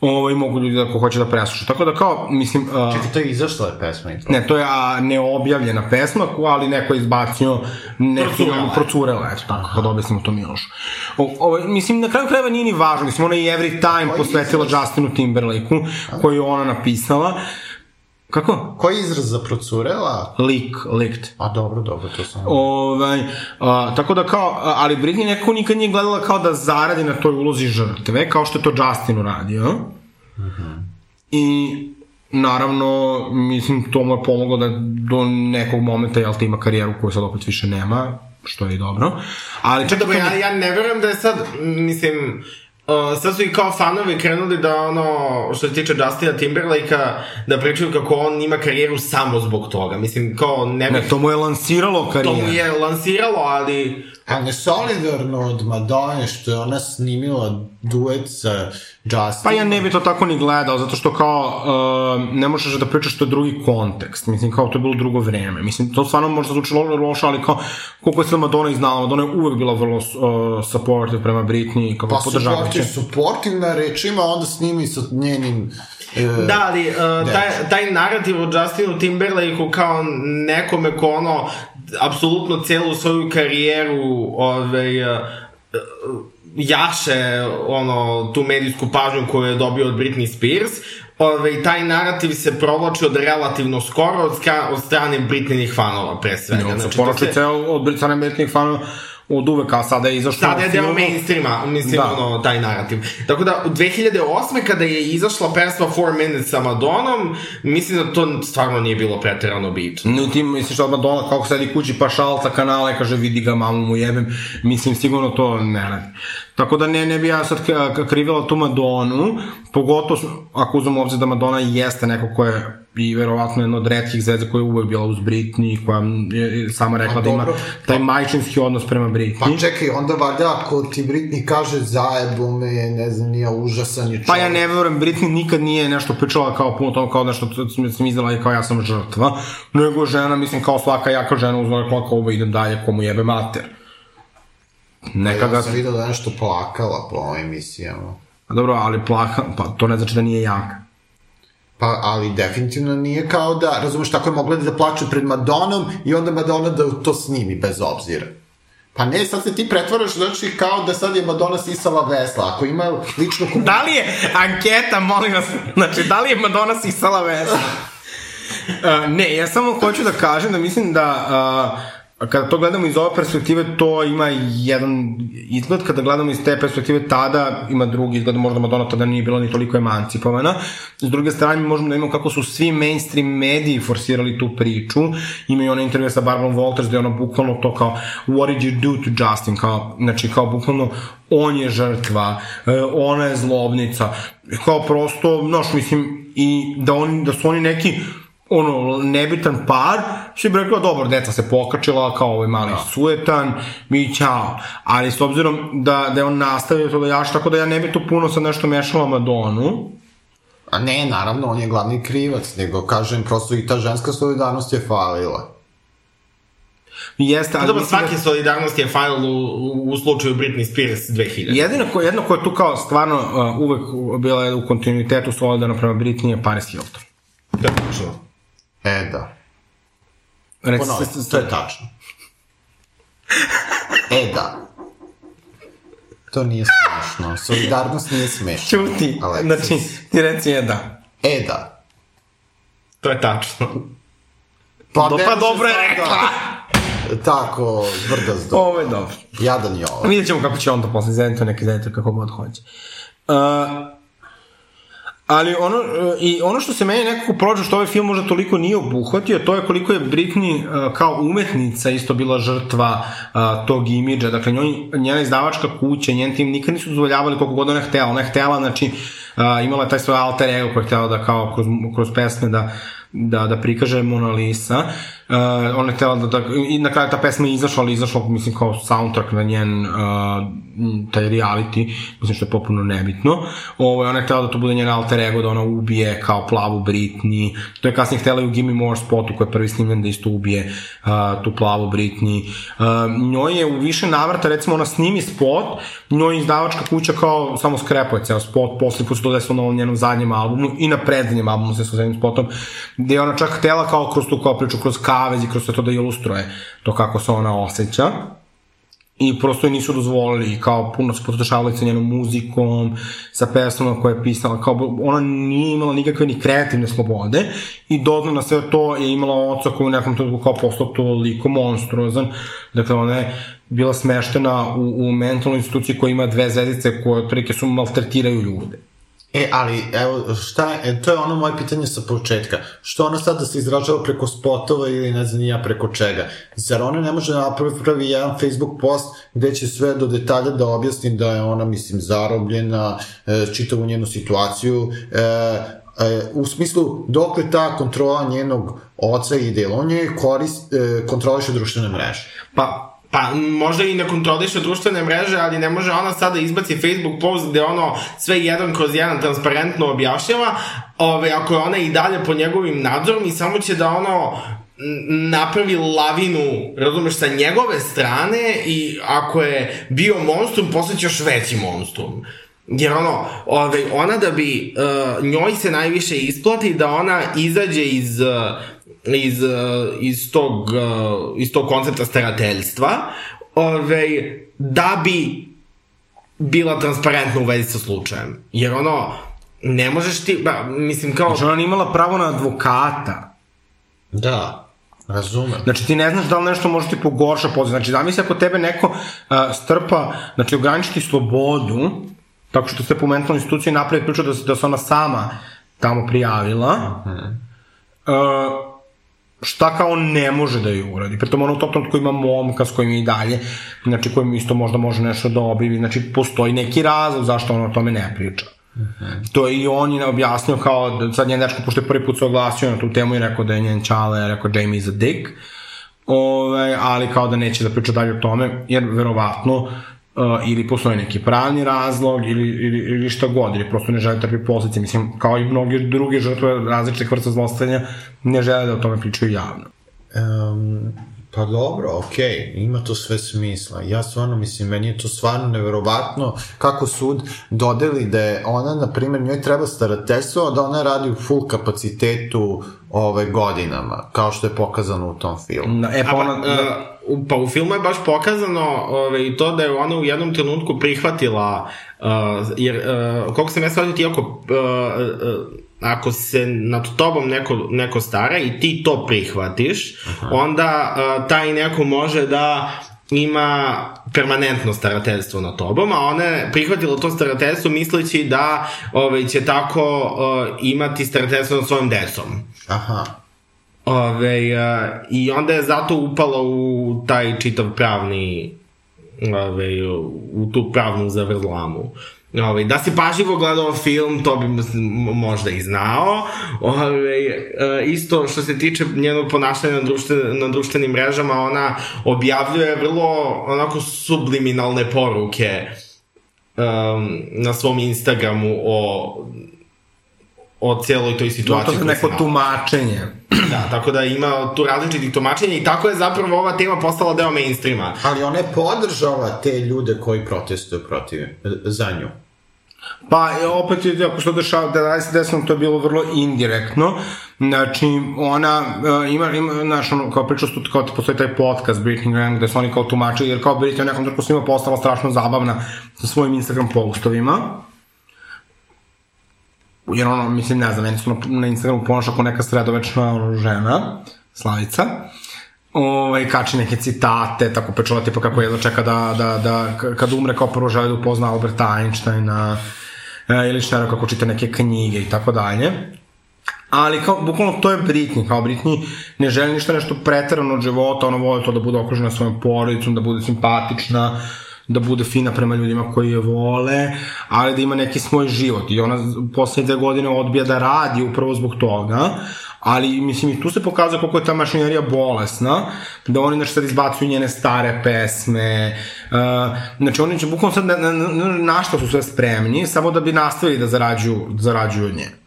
Speaker 3: ovaj, mogu ljudi da ako hoće da presluša. Tako da kao, mislim, uh,
Speaker 5: Čekaj, to je izašla je pesma
Speaker 3: ne, to je a, neobjavljena pesma, ko- ali neko je izbacio neki
Speaker 4: Procurela
Speaker 3: procurela, eto tako, da objasnimo to Miloš. O, ovaj, mislim, na kraju krajeva nije ni važno, mislim, ona je Every Time posvetila Justinu Timberlakeu, koju je ona napisala. Kako?
Speaker 5: Koji izraz za procurela?
Speaker 3: Lik, likt.
Speaker 5: A dobro, dobro, to sam...
Speaker 3: Ovaj, a, tako da kao, ali Britney nekako nikad nije gledala kao da zaradi na toj ulozi žrtve, kao što je to Justin uradio. I naravno, mislim, to mu je pomoglo da do nekog momenta, jel, te ima karijeru koju sad opet više nema, što je i dobro. Ali čak
Speaker 4: Dobro, ja, ja ne verujem da je sad, mislim, Uh, sad su i kao fanovi krenuli da ono, što se tiče Justina Timberlake-a, da pričaju kako on ima karijeru samo zbog toga. Mislim, kao ne
Speaker 3: Ne, to mu je lansiralo
Speaker 4: To
Speaker 3: karijeru.
Speaker 4: mu je lansiralo, ali...
Speaker 5: A ne solidarno od Madone što je ona snimila duet sa Justinom.
Speaker 3: Pa ja ne bi to tako ni gledao, zato što kao uh, ne možeš da pričaš što je drugi kontekst. Mislim, kao to je bilo drugo vreme. Mislim, to stvarno možda zvuči lo- loše, ali kao koliko je sad Madonna i znala, Madonna je uvek bila vrlo uh, supportive prema Britney, kako
Speaker 5: Pa
Speaker 3: podržavajuće.
Speaker 5: supportiv, supportiv na rečima, onda snimi sa njenim... E,
Speaker 4: Da, ali uh, taj, taj narativ o Justinu Timberlakeu kao nekome ko ono, apsolutno celu svoju karijeru ovaj, uh, jaše ono, tu medijsku pažnju koju je dobio od Britney Spears, ovaj, taj narativ se provlači od relativno skoro od, ska, od strane Britneynih fanova pre svega.
Speaker 3: On se
Speaker 4: Znači, to
Speaker 3: porače
Speaker 4: se-
Speaker 3: od Britney fanova od uvek, a sada je izašao
Speaker 4: Sada je deo mainstreama, mislim,
Speaker 3: Da.
Speaker 4: ono, taj narativ. Tako da, u 2008. kada je izašla pesma 4 Minutes sa Madonom, mislim da to stvarno nije bilo preterano bitno.
Speaker 3: No ti misliš da Madonna kako sedi kući pa šalca kanala i kaže vidi ga mamu mu jebem, mislim sigurno to ne radi. Tako da ne, ne bi ja sad krivila tu Madonu, pogotovo ako uzmemo u obzir da Madonna jeste neko ko je i verovatno jedna od redkih zvezda koja je uvek bila uz Britney, koja je je sama rekla
Speaker 5: Pa
Speaker 3: da ima taj majčinski odnos prema Britney.
Speaker 5: Pa čekaj, onda valjda ako ti Britney kaže zajebo me, ne znam, nije užasan je čovjek.
Speaker 3: Pa ja ne verujem, Britney nikad nije nešto pričala kao puno toga, kao nešto što sam izdala i kao ja sam žrtva, nego žena, mislim, kao svaka jaka žena uzela rekla kao ovo idem dalje, komu jebe mater. Neka ga...
Speaker 5: Ja sam vidio da je nešto plakala po ovim emisijama.
Speaker 3: A Dobro, ali plaka, pa to ne znači da nije jaka.
Speaker 5: Pa, ali definitivno nije kao da, razumeš, tako je mogla da plače pred Madonom i onda Madonna da to snimi bez obzira. Pa ne, sad se ti pretvaraš, znači, kao da sad je Madonna sisala vesla. Ako ima ličnu komunikaciju...
Speaker 3: Da li je anketa, molim vas, znači, da li je Madonna sisala vesla? Uh, ne, ja samo hoću da kažem da mislim da uh, kada to gledamo iz ove perspektive, to ima jedan izgled, kada gledamo iz te perspektive, tada ima drugi izgled, možda Madonna tada nije bila ni toliko emancipovana. S druge strane, možemo da imamo kako su svi mainstream mediji forsirali tu priču. Imaju ona intervju sa Barbarom Walters, gde je ona bukvalno to kao, what did you do to Justin? Kao, znači, kao bukvalno, on je žrtva, e, ona je zlobnica, kao prosto, znaš, mislim, i da, on, da su oni neki ono, nebitan par, svi bi rekla, dobro, deca se pokačila, kao ovaj mali da. sujetan, mi ćao. Ali s obzirom da, da je on nastavio to da jaš, tako da ja ne bi tu puno sad nešto mešala Madonu.
Speaker 5: A ne, naravno, on je glavni krivac, nego kažem, prosto i ta ženska solidarnost je falila.
Speaker 3: Jeste, ali...
Speaker 4: Dobro, svaki da... solidarnost je fail u, u, u slučaju Britney Spears 2000.
Speaker 3: Jedino ko, jedno ko je tu kao stvarno uh, uvek bila u kontinuitetu solidarno prema Britney je Paris Hilton.
Speaker 4: Da, tačno.
Speaker 5: E, da. Ponovi, to je tačno. E, da. To nije smešno. Solidarnost nije smešna.
Speaker 3: Čuti. Alexis. Znači, ti reci je da.
Speaker 5: E, da.
Speaker 4: To je tačno.
Speaker 3: Pa, Do, pa dobro je rekla.
Speaker 5: Tako, zbrda zdo.
Speaker 3: Ovo je dobro.
Speaker 5: Jadan je ovo.
Speaker 3: Vidjet ćemo kako će on to posle zediti, neki zediti kako god hoće. Uh, Ali ono, i ono što se meni nekako prođe što ovaj film možda toliko nije obuhvatio, to je koliko je Britney kao umetnica isto bila žrtva tog imidža. Dakle, njoj, njena izdavačka kuća, njen tim nikad nisu dozvoljavali koliko god ona htela. Ona je htela, znači, imala je taj svoj alter ego koji je htela da kao kroz, kroz pesme da, da, da prikaže Mona Lisa. Uh, ona je htjela da, da, i na kraju ta pesma je izašla, ali izašla, mislim, kao soundtrack na njen uh, taj reality, mislim što je popuno nebitno. Ovo, ona je htjela da to bude njen alter ego, da ona ubije kao plavu Britney. To je kasnije htjela i u Gimme More spotu koji je prvi snimljen da isto ubije uh, tu plavu Britney. Uh, njoj je u više navrata, recimo, ona snimi spot, njoj izdavačka kuća kao samo skrepuje ceo spot, posle put se to desilo na ovom njenom zadnjem albumu i na predzadnjem albumu sa zadnjim spotom, gde je ona čak htjela kao kroz tu kao priču, kroz savez i kroz to da ilustruje to kako se ona osjeća i prosto je nisu dozvolili kao puno se potešavali sa njenom muzikom, sa pesmama koje je pisala, kao ona nije imala nikakve ni kreativne slobode i dodno na sve to je imala oca koji u nekom trenutku kao postao toliko monstruozan, dakle ona je bila smeštena u, u mentalnoj instituciji koja ima dve zvezdice koje otprilike su maltretiraju ljude.
Speaker 5: E, ali, evo, šta je, to je ono moje pitanje sa početka. Što ona sada se izražava preko spotova ili ne znam ja preko čega? Zar ona ne može da napravi jedan Facebook post gde će sve do detalja da objasni da je ona, mislim, zarobljena, e, čitavu njenu situaciju, e, e, u smislu dokle ta kontrola njenog oca ide, on je kontroliše društvene mreže.
Speaker 4: Pa, Pa, možda i ne kontroliše društvene mreže, ali ne može ona sada izbaci Facebook post gde ono sve jedan kroz jedan transparentno objašnjava, ove, ako je ona i dalje po njegovim nadzorom i samo će da ono napravi lavinu, razumeš, sa njegove strane i ako je bio monstrum, posle još veći monstrum. Jer ono, ove, ona da bi, uh, njoj se najviše isplati da ona izađe iz uh, iz, uh, iz, tog, uh, iz tog koncepta starateljstva, ovaj, da bi bila transparentna u vezi sa slučajem. Jer ono, ne možeš ti, ba, mislim kao...
Speaker 3: Znači ona imala pravo na advokata.
Speaker 5: Da. Razumem.
Speaker 3: Znači ti ne znaš da li nešto može ti pogorša poziv. Znači zamisli ako tebe neko uh, strpa, znači ograničiti slobodu, tako što ste po mentalnoj instituciji napravi priču da, da se ona sama tamo prijavila, uh -huh. uh, šta kao ne može da ju uradi. Pritom ono u tom trenutku ima momka s kojim je i dalje, znači kojim isto možda može nešto da obivi, znači postoji neki razlog zašto on o tome ne priča. Mhm. -huh. To je i on je objasnio kao, da sad njen dečko, pošto je prvi put se oglasio na tu temu i rekao da je njen čale, rekao Jamie is a dick, Ove, ali kao da neće da priča dalje o tome, jer verovatno ili postoji neki pravni razlog ili, ili, ili šta god, ili prosto ne žele trpi posljedice. Mislim, kao i mnoge druge žrtve različite vrsta zlostavljanja, ne žele da o tome pričaju javno.
Speaker 5: Um, pa dobro, okej, okay, ima to sve smisla. Ja stvarno, mislim, meni je to stvarno neverovatno kako sud dodeli da je ona, na primjer, njoj treba starateljstvo, da ona radi u full kapacitetu ove godinama, kao što je pokazano u tom filmu.
Speaker 3: Na, e, pa ona,
Speaker 4: da, pa u filmu je baš pokazano ove, i to da je ona u jednom trenutku prihvatila, uh, jer uh, koliko sam ja shvatio ti ako uh, uh, ako se nad tobom neko, neko stara i ti to prihvatiš, Aha. onda uh, taj neko može da ima permanentno starateljstvo na tobom, a ona je prihvatila to starateljstvo misleći da ovaj, će tako uh, imati starateljstvo nad svojim decom.
Speaker 5: Aha.
Speaker 4: Ove, uh, I onda je zato upala u taj čitav pravni ove, u tu pravnu zavrzlamu. Ove, da si pažljivo gledao film, to bi možda i znao. Ove, isto što se tiče njenog ponašanja na, društven, na društvenim mrežama, ona objavljuje vrlo onako subliminalne poruke um, na svom Instagramu o o cijeloj toj situaciji.
Speaker 3: No, to je neko tumačenje.
Speaker 4: Da, tako da ima tu različitih tumačenja i tako je zapravo ova tema postala deo mainstreama.
Speaker 5: Ali ona je podržala te ljude koji protestuju protiv, za nju.
Speaker 3: Pa, opet, ako se to dešava, da da se desilo, to je bilo vrlo indirektno. Znači, ona uh, ima, ima, znaš, ono, kao priča što kao postoji taj podcast Britney Graham, gde su oni kao tumačili, jer kao Britney u nekom trenutku svima postala strašno zabavna sa svojim Instagram postovima jer ono, mislim, ne znam, meni su na, Instagramu ponaša kao neka sredovečna ono, žena, Slavica, ovaj, kači neke citate, tako pečova tipa kako jedno čeka da, da, da kad umre kao prvo želi da upozna Alberta Einsteina, e, ili šta kako čita neke knjige i tako dalje. Ali kao, bukvalno to je Britney, kao Britney ne želi ništa nešto pretarano od života, ona voli to da bude okružena svojom porodicom, da bude simpatična, da bude fina prema ljudima koji je vole, ali da ima neki svoj život. I ona poslednje dve godine odbija da radi upravo zbog toga, ali mislim i tu se pokazuje koliko je ta mašinerija bolesna, da oni sad izbacuju njene stare pesme, uh, znači oni će bukvalno sad na, na, na, na što su sve spremni, samo da bi nastavili da zarađuju, zarađuju od nje.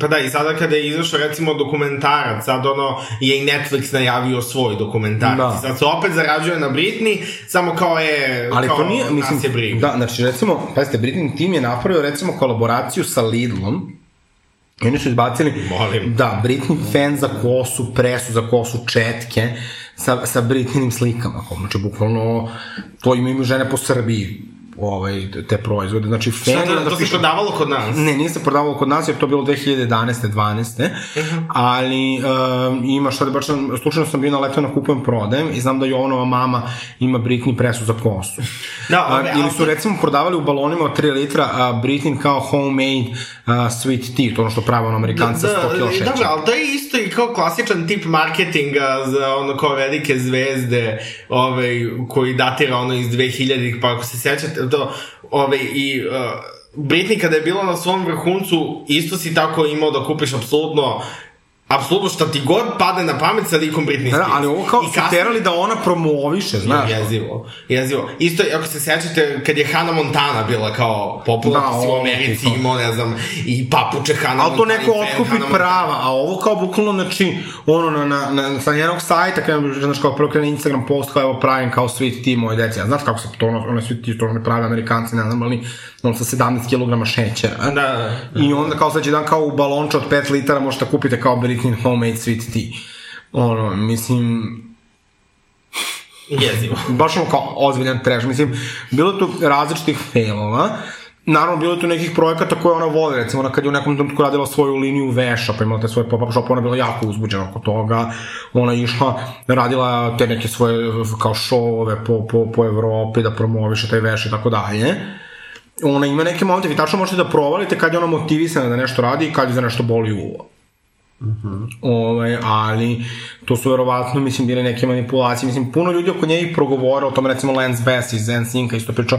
Speaker 4: Pa da, i sada kada je izašao recimo dokumentarac, sad ono je i Netflix najavio svoj dokumentarac. Da. Sad se opet zarađuje na Britney, samo kao je,
Speaker 3: Ali
Speaker 4: kao
Speaker 3: to nije, mislim,
Speaker 4: nas je briga.
Speaker 3: Da, znači recimo, pazite, Britney Team je napravio recimo kolaboraciju sa Lidlom, I oni su izbacili
Speaker 4: Molim.
Speaker 3: da, Britney fan za kosu, presu za kosu, četke sa, sa Britneynim slikama. Znači, bukvalno, to imaju žene po Srbiji ovaj, te proizvode. Znači, fan
Speaker 4: Šta to,
Speaker 3: da
Speaker 4: to se prodavalo kod nas?
Speaker 3: Ne, nije se prodavalo kod nas, jer to je bilo 2011. 12. Uh -huh. Ali uh, ima šta da baš slučajno sam bio na letu na kupujem prodajem i znam da Jovanova mama ima Britney presu za kosu.
Speaker 4: Da,
Speaker 3: okay,
Speaker 4: okay,
Speaker 3: ili su recimo prodavali u balonima od 3 litra uh, Britney kao homemade uh, sweet tea, to ono što prave ono Amerikanci
Speaker 4: da,
Speaker 3: sa 100 kg šeća.
Speaker 4: Dobro, ali to je isto i kao klasičan tip marketinga za ono kao velike zvezde ovaj, koji datira ono iz 2000-ih, pa ako se sećate, to, ovaj, i uh, Britney kada je bila na svom vrhuncu, isto si tako imao da kupiš apsolutno apsolutno šta ti god padne na pamet sa likom Britney Spears.
Speaker 3: Da, ali ovo kao su kasni... terali da ona promoviše, znaš.
Speaker 4: Jezivo, jezivo. Isto, ako se sećate, kad je Hannah Montana bila kao popularna da, u Americi, imao, ne znam, i papuče Hannah
Speaker 3: Ali to neko otkupi prava, a ovo kao bukvalno, znači, ono, na, na, na, sa njenog sajta, kada, znaš, kao prvo krene Instagram post, kao evo pravim kao sweet tea moje deci, a znaš kako se to, ono, ono sweet tea, to ne pravi amerikanci, ne znam, ali on sa 17 kg šećera.
Speaker 4: Da, da,
Speaker 3: da. I onda kao sledeći dan kao u balonču od 5 litara možete kupite kao Britney homemade sweet tea. Ono, mislim,
Speaker 4: Jezivo.
Speaker 3: Baš ono kao ozbiljan trash. Mislim, bilo tu različitih failova. Naravno, bilo je tu nekih projekata koje ona voli, recimo ona kad je u nekom trenutku radila svoju liniju veša, pa imala te svoje pop-up shop, ona bila jako uzbuđena oko toga, ona išla, radila te neke svoje kao šovove po, po, po Evropi, da promoviše taj veš i tako dalje ona ima neke momente, vi tačno možete da provalite kad je ona motivisana da nešto radi i kad je za nešto boli uvo. Uh -huh. ovaj, ali to su verovatno, mislim, bile neke manipulacije. Mislim, puno ljudi oko nje i progovora o tome, recimo Lance Bass iz Zen Sinka isto pričao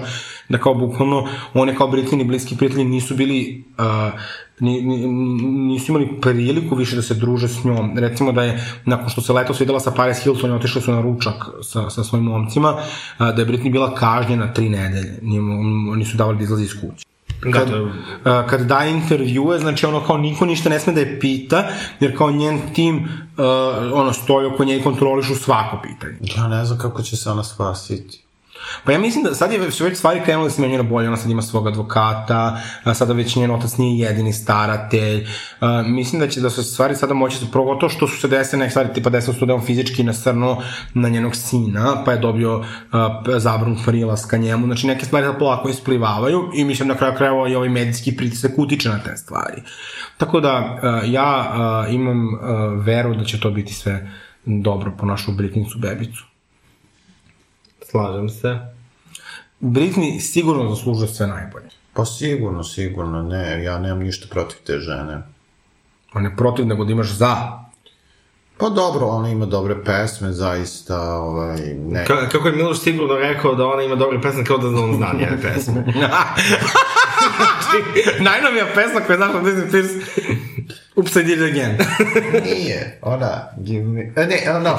Speaker 3: da kao bukvalno oni kao Britney bliski prijatelji nisu bili uh, ni, ni, nisu imali priliku više da se druže s njom. Recimo da je, nakon što se leto svidela sa Paris Hilton i otišli su na ručak sa, sa svojim momcima, da je Britney bila kažnjena tri nedelje. Oni su davali da izlazi iz kuće. Da, kad, uh, kad daje intervjue, znači ono kao niko ništa ne sme da je pita, jer kao njen tim uh, ono stoji oko nje i kontrolišu svako pitanje.
Speaker 5: Ja ne znam kako će se ona spasiti.
Speaker 3: Pa ja mislim da sad je su već stvari krenule da se menjaju na bolje, ona sad ima svog advokata, sada već njen otac nije jedini staratelj. A, mislim da će da su stvari sada moći se progotovo što su se desile neke stvari, tipa desilo se da on fizički nasrnuo na njenog sina, pa je dobio a, zabranu prilaska njemu, znači neke stvari sad polako isplivavaju i mislim na kraju krajeva i ovaj medijski pritisak utiče na te stvari. Tako da a, ja a, imam a, veru da će to biti sve dobro po našu Britnicu bebicu.
Speaker 4: Slažem se.
Speaker 3: Britney sigurno zaslužuje sve najbolje.
Speaker 5: Pa sigurno, sigurno, ne, ja nemam ništa protiv te žene.
Speaker 3: A ne protiv, nego da imaš za.
Speaker 5: Pa dobro, ona ima dobre pesme, zaista, ovaj, ne.
Speaker 4: Ka kako je Miloš sigurno rekao da ona ima dobre pesme, kao da on zna njene pesme.
Speaker 3: Najnovija pesma koja je znaš od Disney Pierce, Oops, I did it again.
Speaker 5: Nije, ona, give me, e, ne, ono,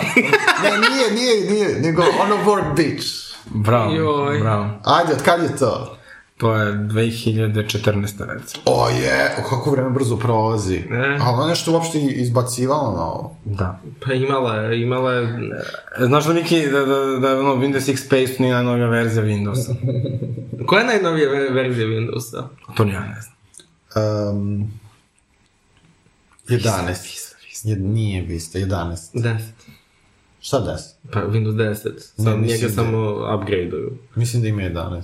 Speaker 5: ne, nije, nije, nije, nego ono work bitch.
Speaker 3: Bravo,
Speaker 2: Joj.
Speaker 3: bravo.
Speaker 5: Ajde, od kad je to?
Speaker 3: To je 2014. recimo.
Speaker 5: O je, kako vreme brzo prolazi.
Speaker 4: Ne.
Speaker 5: A ona nešto uopšte izbacivalo na ovo.
Speaker 3: Da.
Speaker 4: Pa imala je, imala je...
Speaker 3: Znaš da Miki, da, da, da ono, Windows XP nije najnovija verzija Windowsa?
Speaker 4: Koja je najnovija ve- verzija Windowsa?
Speaker 3: To ni ja ne znam.
Speaker 5: Um, 11. Jed, nije Vista, 11.
Speaker 4: 10.
Speaker 5: Šta 10?
Speaker 4: Pa Windows 10. Sam,
Speaker 5: Ne,
Speaker 4: njega
Speaker 5: da-
Speaker 4: samo upgradeuju.
Speaker 5: Mislim da ima 11.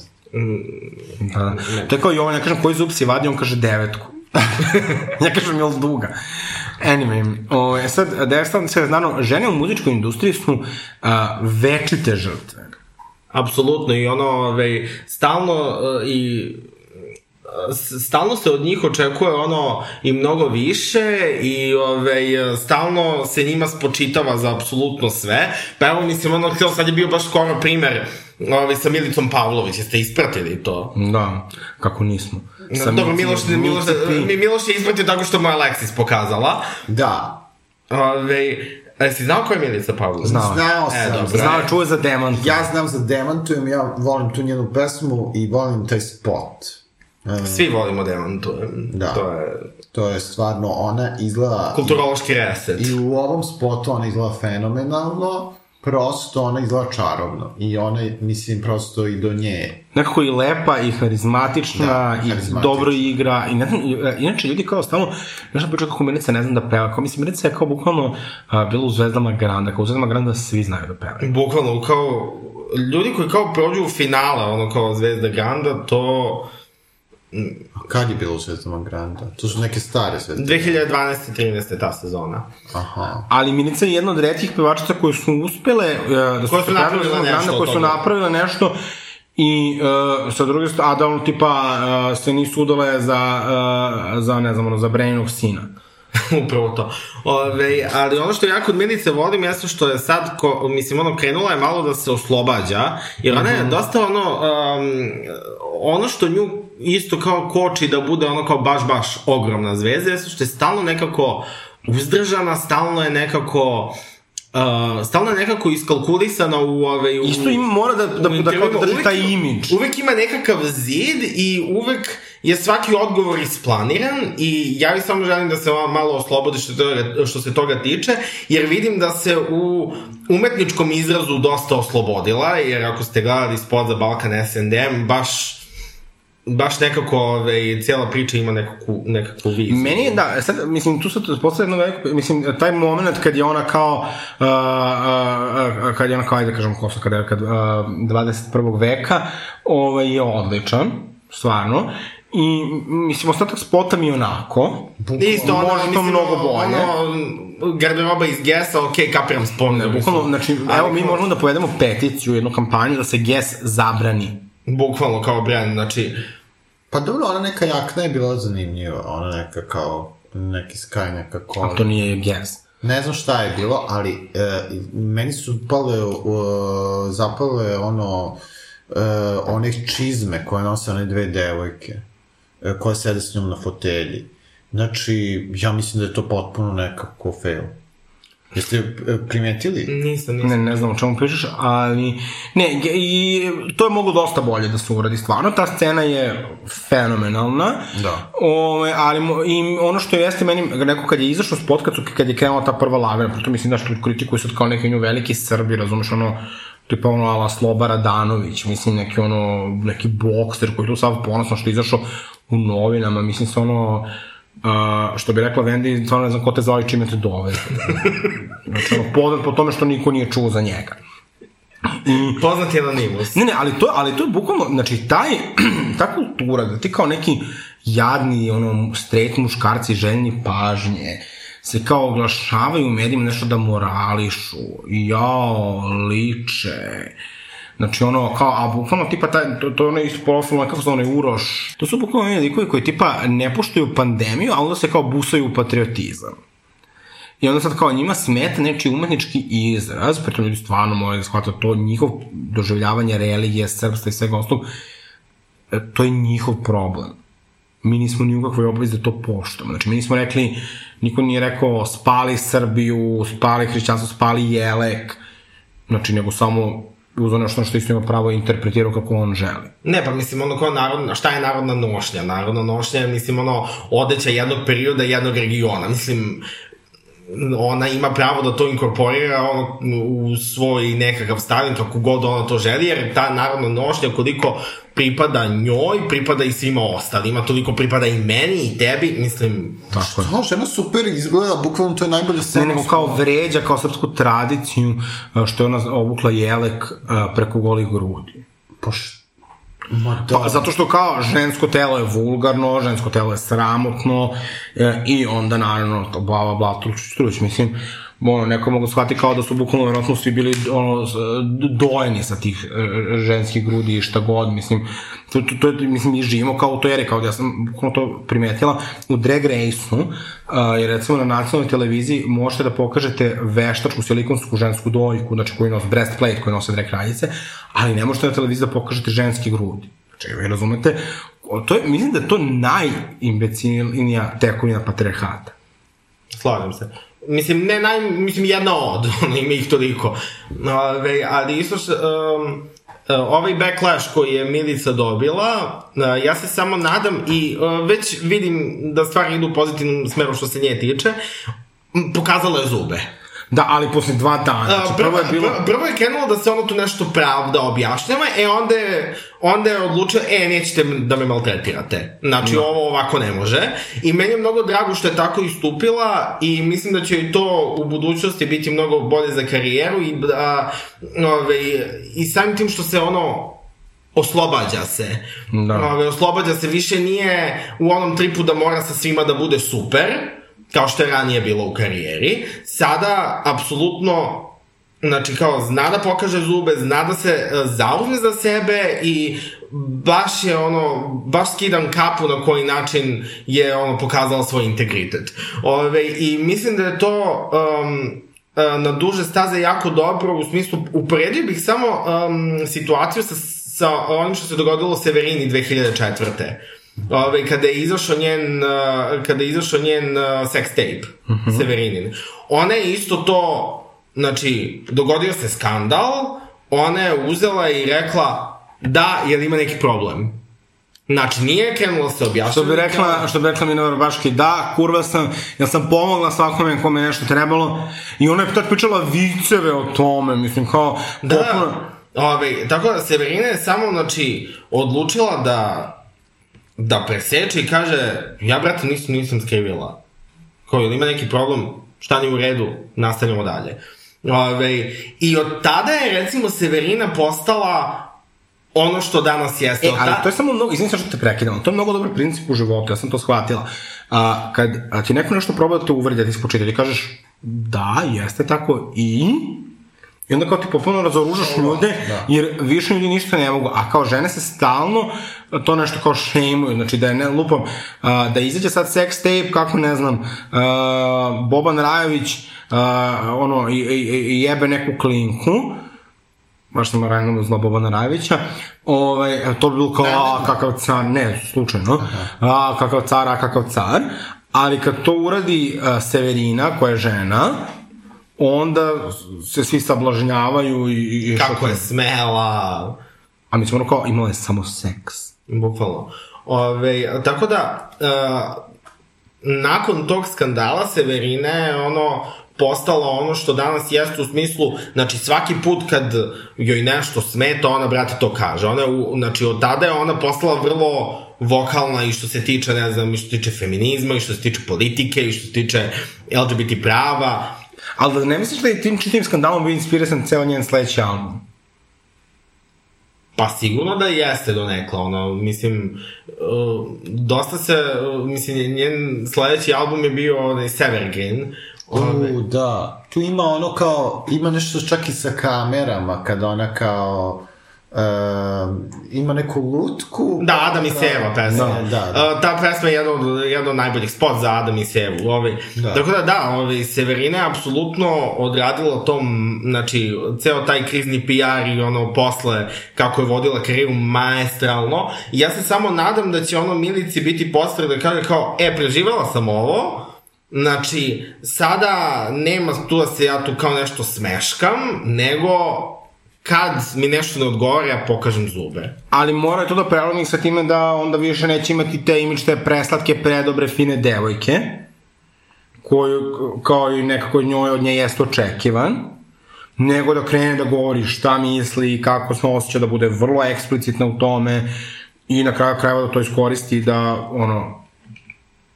Speaker 3: Da. To je kao Jovan, ja kažem koji zub si vadi, on kaže devetku. ja kažem jel duga. Anyway, o, e sad, da je sad sve znano, žene u muzičkoj industriji su a, večite žrtve.
Speaker 4: Apsolutno i ono, ovaj, stalno uh, i stalno se od njih očekuje ono i mnogo više i ovaj, stalno se njima spočitava za apsolutno sve. Pa evo, mislim, ono, htio, sad je bio baš skoro primer ovaj, sa Milicom Pavlović, jeste ispratili to?
Speaker 3: Da, kako nismo.
Speaker 4: Sa Dobro, Miloš, Miloš, Mi- Miloš je ispratio tako što mu je Alexis pokazala.
Speaker 5: Da,
Speaker 4: Ove, a si znao ko je Milica Pavlović?
Speaker 3: Znao.
Speaker 5: znao
Speaker 4: E,
Speaker 5: sam.
Speaker 4: dobro.
Speaker 3: Znao čuo za demant.
Speaker 5: Ja znam za Demantujem, ja volim tu njenu pesmu i volim taj spot.
Speaker 4: Svi volimo Demantujem.
Speaker 5: Da.
Speaker 4: To je
Speaker 5: To je stvarno, ona izgleda...
Speaker 4: kulturološki reset.
Speaker 5: I u ovom spotu ona izgleda fenomenalno, prosto ona izgleda čarobno. I ona, mislim, prosto i do nje.
Speaker 3: Nekako i lepa i harizmatična
Speaker 5: Da,
Speaker 3: i
Speaker 5: harizmatična.
Speaker 3: dobro igra i ne znam, e, inače ljudi kao stalno, još sam pričao kako Milica ne znam da peva, kao mislim Milica je kao bukvalno a, bila u Zvezdama Granda, kao u Zvezdama Granda svi znaju da pevaju.
Speaker 4: Bukvalno, kao, ljudi koji kao prođu u finale, ono kao Zvezda Granda, to
Speaker 5: Kad je bilo u Svetlama Granda? To su neke stare svetlama.
Speaker 4: 2012. 13. ta sezona.
Speaker 5: Aha.
Speaker 3: Ali Milica je jedna od redkih pevačica koje su uspele e, da su
Speaker 4: Koje su napravile nešto
Speaker 3: koje su napravile nešto i uh, sa druge strane, a da ono tipa uh, se nisu udale za, uh, za ne znam, ono, za Breninog sina.
Speaker 4: Upravo to. Ove, ali ono što ja kod Milice volim jeste što je sad, ko, mislim, ono, krenula je malo da se oslobađa, jer ona je dosta ono, um, ono što nju isto kao koči da bude ono kao baš, baš ogromna zvezda, jeste što je stalno nekako uzdržana, stalno je nekako Uh, stalno je nekako iskalkulisana u ove u,
Speaker 3: Isto im mora da, da, da, da, drži
Speaker 4: Uvek-
Speaker 3: taj imidž.
Speaker 4: Uvek ima nekakav zid i uvek je svaki odgovor isplaniran i ja vi samo želim da se malo oslobodi što, toga, što se toga tiče, jer vidim da se u umetničkom izrazu dosta oslobodila, jer ako ste gledali spot za Balkan SNDM, baš baš nekako ove, cijela priča ima nekakvu, nekakvu viziju.
Speaker 3: Meni da, sad, mislim, tu se postoje jedno veliko, mislim, taj moment kad je ona kao, uh, uh, uh, kad je ona kao, ajde da kažem, kada je, kad, uh, 21. veka, ovaj, je odličan, stvarno, i, mislim, ostatak spota mi onako,
Speaker 4: Isto, ono,
Speaker 3: Može to
Speaker 4: mislim,
Speaker 3: mnogo bolje.
Speaker 4: Ono, garderoba iz Gesa, ok, kapiram spomne.
Speaker 3: Bukvalno, znači, evo, mi možemo da povedemo peticiju, jednu kampanju da se GES zabrani.
Speaker 4: Bukvalno kao brand, znači,
Speaker 5: Pa dobro, ona neka jakna je bila zanimljiva. Ona neka kao, neki Sky, neka kola.
Speaker 3: A to nije GES.
Speaker 5: Ne znam šta je bilo, ali e, meni su pale, uh, zapale ono, e, onih čizme koje nose one dve devojke, e, koje sede s njom na fotelji. Znači, ja mislim da je to potpuno nekako fail. Jeste e, primetili?
Speaker 4: nisam, nisam.
Speaker 3: Ne, ne znam o čemu pričaš, ali... Ne, i to je moglo dosta bolje da se uradi. Stvarno, ta scena je fenomenalna.
Speaker 5: Da.
Speaker 3: Ove, ali i ono što jeste meni, neko kad je izašao spot, kad, su, kad je krenula ta prva lavina, proto mislim da što kritikuju sad kao neki nju veliki Srbi, razumeš, ono, tipa ono ala Slobara Danović, mislim neki ono, neki bokser koji je tu sav ponosno što je izašao u novinama, mislim se ono, Uh, što bi rekla Vendi, stvarno ne znam ko te zove i čime te doveze. Znači, ono, poznat po tome što niko nije čuo za njega.
Speaker 4: Poznati anonimus.
Speaker 3: Ne, ne, ali to, ali to je bukvalno, znači, taj, ta kultura, da ti kao neki jadni, ono, straight muškarci željni pažnje, se kao oglašavaju u medijima nešto da morališu, jao, liče, Znači ono, kao, a bukvalno tipa taj, to, to ono isto profilno, kako se onaj Uroš. To su bukvalno oni likovi koji tipa ne poštuju pandemiju, a onda se kao busaju u patriotizam. I onda sad kao njima smeta nečiji umetnički izraz, pritom ljudi stvarno moraju da shvataju to, njihov doživljavanje religije, srpstva i svega ostalog, e, to je njihov problem. Mi nismo ni u kakvoj obavezi da to poštujemo. Znači, mi nismo rekli, niko nije rekao spali Srbiju, spali hrišćanstvo, spali Jelek, znači, nego samo uz ono što, što isto ima pravo interpretirao kako on želi.
Speaker 4: Ne, pa mislim, ono kao narodna, šta je narodna nošnja? Narodna nošnja je, mislim, ono, odeća jednog perioda, jednog regiona. Mislim, ona ima pravo da to inkorporira ono, u svoj nekakav stavim, kako god ona to želi, jer ta narodna nošnja, koliko pripada njoj, pripada i svima ostalima, toliko pripada i meni i tebi, mislim...
Speaker 3: Tako je.
Speaker 5: Da, žena super izgleda, bukvalno to je najbolja scena.
Speaker 3: Ne, nego kao vređa, kao srpsku tradiciju, a, što je ona obukla jelek a, preko golih grudi.
Speaker 5: Poš... Ma da.
Speaker 3: Pa, zato što kao žensko telo je vulgarno, žensko telo je sramotno e, i onda naravno to bla bla bla truć truć mislim ono, neko mogu shvati kao da su bukvalno verovatno svi bili ono, dojeni sa tih e, ženskih grudi i šta god, mislim, to, to, to je, mislim, mi živimo kao u toj eri, kao da ja sam bukvalno to primetila, u Drag Race-u, uh, jer recimo na nacionalnoj televiziji možete da pokažete veštačku silikonsku žensku dojku, znači koju nos breastplate, koju nose drag kraljice, ali ne možete na televiziji da pokažete ženski grudi. Znači, vi razumete, to je, mislim da je to najimbecilnija tekovina patriarhata.
Speaker 4: Slažem se. Mislim, ne naj, mislim, jedna od, ono, ima ih toliko. Ove, ali isto što, um, ovaj backlash koji je Milica dobila, uh, ja se samo nadam i uh, već vidim da stvari idu u pozitivnom smeru što se nje tiče, pokazala je zube.
Speaker 3: Da, ali posle dva dana. Znači,
Speaker 4: A,
Speaker 3: prvo je bilo...
Speaker 4: prvo, je krenulo da se ono tu nešto pravda objašnjava, e onda je, onda je odlučio, e, nećete da me maltretirate. Znači,
Speaker 3: Da.
Speaker 4: ovo ovako ne može. I meni je mnogo drago što je tako istupila i mislim da će i to u budućnosti biti mnogo bolje za karijeru i da, ove, i samim tim što se ono oslobađa se.
Speaker 3: Da.
Speaker 4: Ove, oslobađa se, više nije u onom tripu da mora sa svima da bude super, kao što je ranije bilo u karijeri. Sada, apsolutno, znači kao zna da pokaže zube, zna da se e, zauzme za sebe i baš je ono, baš skidam kapu na koji način je ono pokazala svoj integritet. Ove, I mislim da je to um, na duže staze jako dobro, u smislu, uporedio bih samo um, situaciju sa, sa onim što se dogodilo Severini 2004. Ove, kada je izašao njen, uh, kada je izašao njen uh, sex tape, Severinin. Ona je isto to, znači, dogodio se skandal, ona je uzela i rekla, da, jel ima neki problem? Znači, nije krenula se objašnjati.
Speaker 3: Što bi rekla, što bi rekla Minova Robaški, da, kurva sam, ja sam pomogla svakome kome je nešto trebalo i ona je tad pričala viceve o tome, mislim, kao,
Speaker 4: Da,
Speaker 3: potpuno-
Speaker 4: Ove, tako da Severina je samo, znači, odlučila da da preseče i kaže, ja, brate, nisam, nisam skrivila. Kao, ili ima neki problem, šta nije u redu, nastavljamo dalje. Ove, I od tada je, recimo, Severina postala ono što danas jeste.
Speaker 3: E, ali
Speaker 4: ta-
Speaker 3: to je samo mnogo, izvini sad što te prekidam, to je mnogo dobar princip u životu, ja sam to shvatila. A, kad a ti neko nešto proba da te uvredi, da ti ti kažeš, da, jeste tako, i... I onda kao ti popuno razoružaš ljude, jer više ljudi ništa ne mogu. A kao žene se stalno to nešto kao šejmuju, znači da je ne lupam, a, da izađe sad sex tape, kako ne znam, a, Boban Rajović, a, ono, i, i, jebe neku klinku, baš sam ranilo zla Bobana Rajevića, ovaj, to bi bilo kao, a, kakav car, ne, slučajno, a, kakav car, a, kakav car, ali kad to uradi a, Severina, koja je žena, onda se svi sablažnjavaju i, i,
Speaker 4: Kako je smela,
Speaker 3: A mislim, ono kao, imala je samo seks.
Speaker 4: Bukvalno. Ove, tako da, uh, nakon tog skandala Severina je ono postala ono što danas jeste u smislu, znači svaki put kad joj nešto smeta, ona, brate, to kaže. Ona, je u, znači, od tada je ona postala vrlo vokalna i što se tiče, ne znam, i što se tiče feminizma, i što se tiče politike, i što se tiče LGBT prava.
Speaker 3: Ali da ne misliš da je tim čitim skandalom bio inspirisan ceo njen sledeći album?
Speaker 4: Pa sigurno da jeste donekla, ono, mislim, uh, dosta se, uh, mislim, njen sledeći album je bio onaj Severgreen,
Speaker 5: U, da. Tu ima ono kao, ima nešto čak i sa kamerama, kada ona kao, Uh, ima neku lutku.
Speaker 4: Da, Adam i Seva pesma.
Speaker 5: Da, da, da.
Speaker 4: Uh, ta pesma je jedna od, jedna od najboljih spot za Adam i Sevu. Ovaj.
Speaker 5: Da.
Speaker 4: Tako da da, ovaj, Severina je apsolutno odradila tom, znači, ceo taj krizni PR i ono posle kako je vodila karijeru maestralno. I ja se samo nadam da će ono Milici biti postrek da kaže kao, e, preživela sam ovo, Znači, sada nema tu da se ja tu kao nešto smeškam, nego kad mi nešto ne odgovara, ja pokažem zube.
Speaker 3: Ali mora je to da prelomi sa time da onda više neće imati te imidž te preslatke, predobre, fine devojke, koju, kao i nekako njoj od nje jeste očekivan, nego da krene da govori šta misli, kako se osjeća, da bude vrlo eksplicitna u tome i na kraju krajeva da to iskoristi da, ono,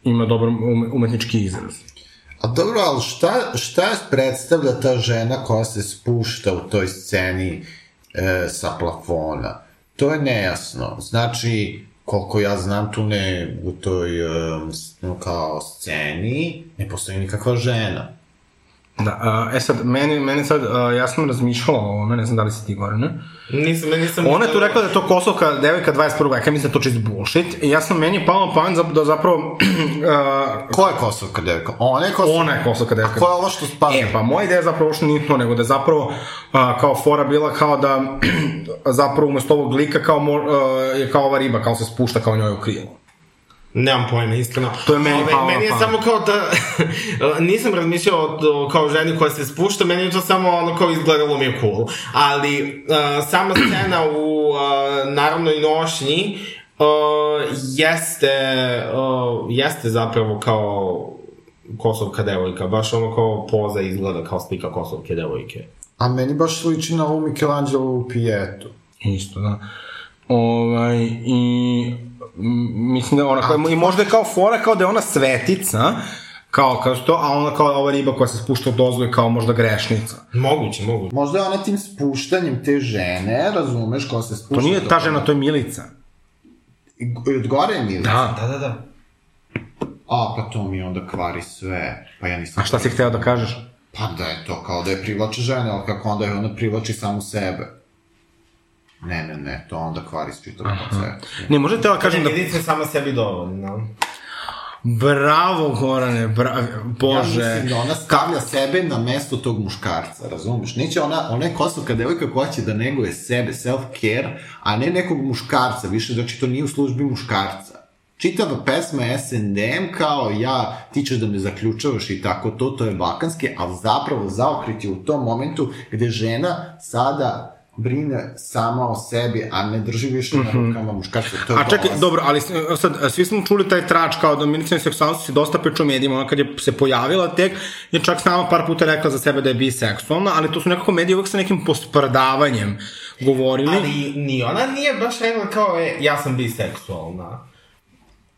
Speaker 3: ima dobar ume- umetnički izraz.
Speaker 5: A dobro, ali šta, šta predstavlja ta žena koja se spušta u toj sceni e, sa plafona? To je nejasno. Znači, koliko ja znam, tu ne, u toj e, kao sceni ne postoji nikakva žena.
Speaker 3: Da, a, e sad, meni, meni sad, a, ja sam razmišljala o ovome, ne znam da li si ti gore, ne?
Speaker 4: Nisam, nisam...
Speaker 3: Ona je tu rekla da je to kosovka devojka 21. veka, mislim da je to čist bullshit. I ja sam, meni je palo na pamet da zapravo, a,
Speaker 5: Ko je Kosovka devojka? Ona je Kosovka.
Speaker 3: ona je kosovka
Speaker 5: A
Speaker 3: devojka.
Speaker 5: ko je ovo što spada?
Speaker 3: E, pa moja ideja zapravo uopšte nije to, nego da zapravo a, kao fora bila kao da zapravo umesto ovog lika kao mo, a, je kao ova riba, kao se spušta kao njoj u krilo.
Speaker 4: Nemam pojma, iskreno.
Speaker 3: To je meni
Speaker 4: Ove,
Speaker 3: palo
Speaker 4: Meni je
Speaker 3: pamet.
Speaker 4: samo kao da... nisam razmišljao o, o, kao ženi koja se spušta, meni je to samo ono kao izgledalo mi je cool. Ali uh, sama scena u uh, Narodnoj nošnji uh, jeste, uh, jeste zapravo kao kosovka devojka, baš ono kao poza izgleda kao slika kosovke devojke.
Speaker 5: A meni baš liči na ovu Michelangelo u pijetu.
Speaker 3: Isto, da. Ovaj, i mislim da ona, kao, i možda je kao fora kao da je ona svetica, kao, kao to, a ona kao ova riba koja se spušta od ozgo je kao možda grešnica.
Speaker 4: Moguće, moguće.
Speaker 5: Možda je ona tim spuštanjem te žene, razumeš, ko se spušta...
Speaker 3: To nije ta žena, to je Milica.
Speaker 5: I i od gore je Milica?
Speaker 3: Da.
Speaker 4: Da, da, da.
Speaker 5: A, pa to mi onda kvari sve. Pa ja nisam...
Speaker 3: A šta si hteo da kažeš?
Speaker 5: Pa da je to kao da je privlači žene, ali kako onda je ona privlači samu sebe. Ne, ne, ne, to onda kvari s čitav koncept.
Speaker 3: Ne, možda teo da kažem da...
Speaker 4: Jedinica je sama sebi dovoljna.
Speaker 3: Bravo, Gorane, bravo,
Speaker 5: Ja
Speaker 3: bože.
Speaker 5: mislim da ona stavlja sebe na mesto tog muškarca, razumeš? Neće ona, ona je kosovka devojka koja će da neguje sebe, self-care, a ne nekog muškarca, više, znači to nije u službi muškarca. Čitava pesma je S&M kao ja, ti ćeš da me zaključavaš i tako to, to je balkanske, ali zapravo zaokrit je u tom momentu gde žena sada brine sama o sebi, a ne drži više na rukama muškarca. To je
Speaker 3: Mhm. A čekaj,
Speaker 5: bolest.
Speaker 3: dobro, ali s- sad, svi smo čuli taj trač kao da milicina seksualnosti se dosta priča u medijima, ona kad je se pojavila tek, je čak s nama par puta rekla za sebe da je biseksualna, ali to su nekako mediji uvek sa nekim posprdavanjem govorili.
Speaker 4: Ali ni ona nije baš rekla kao, e, ja sam biseksualna.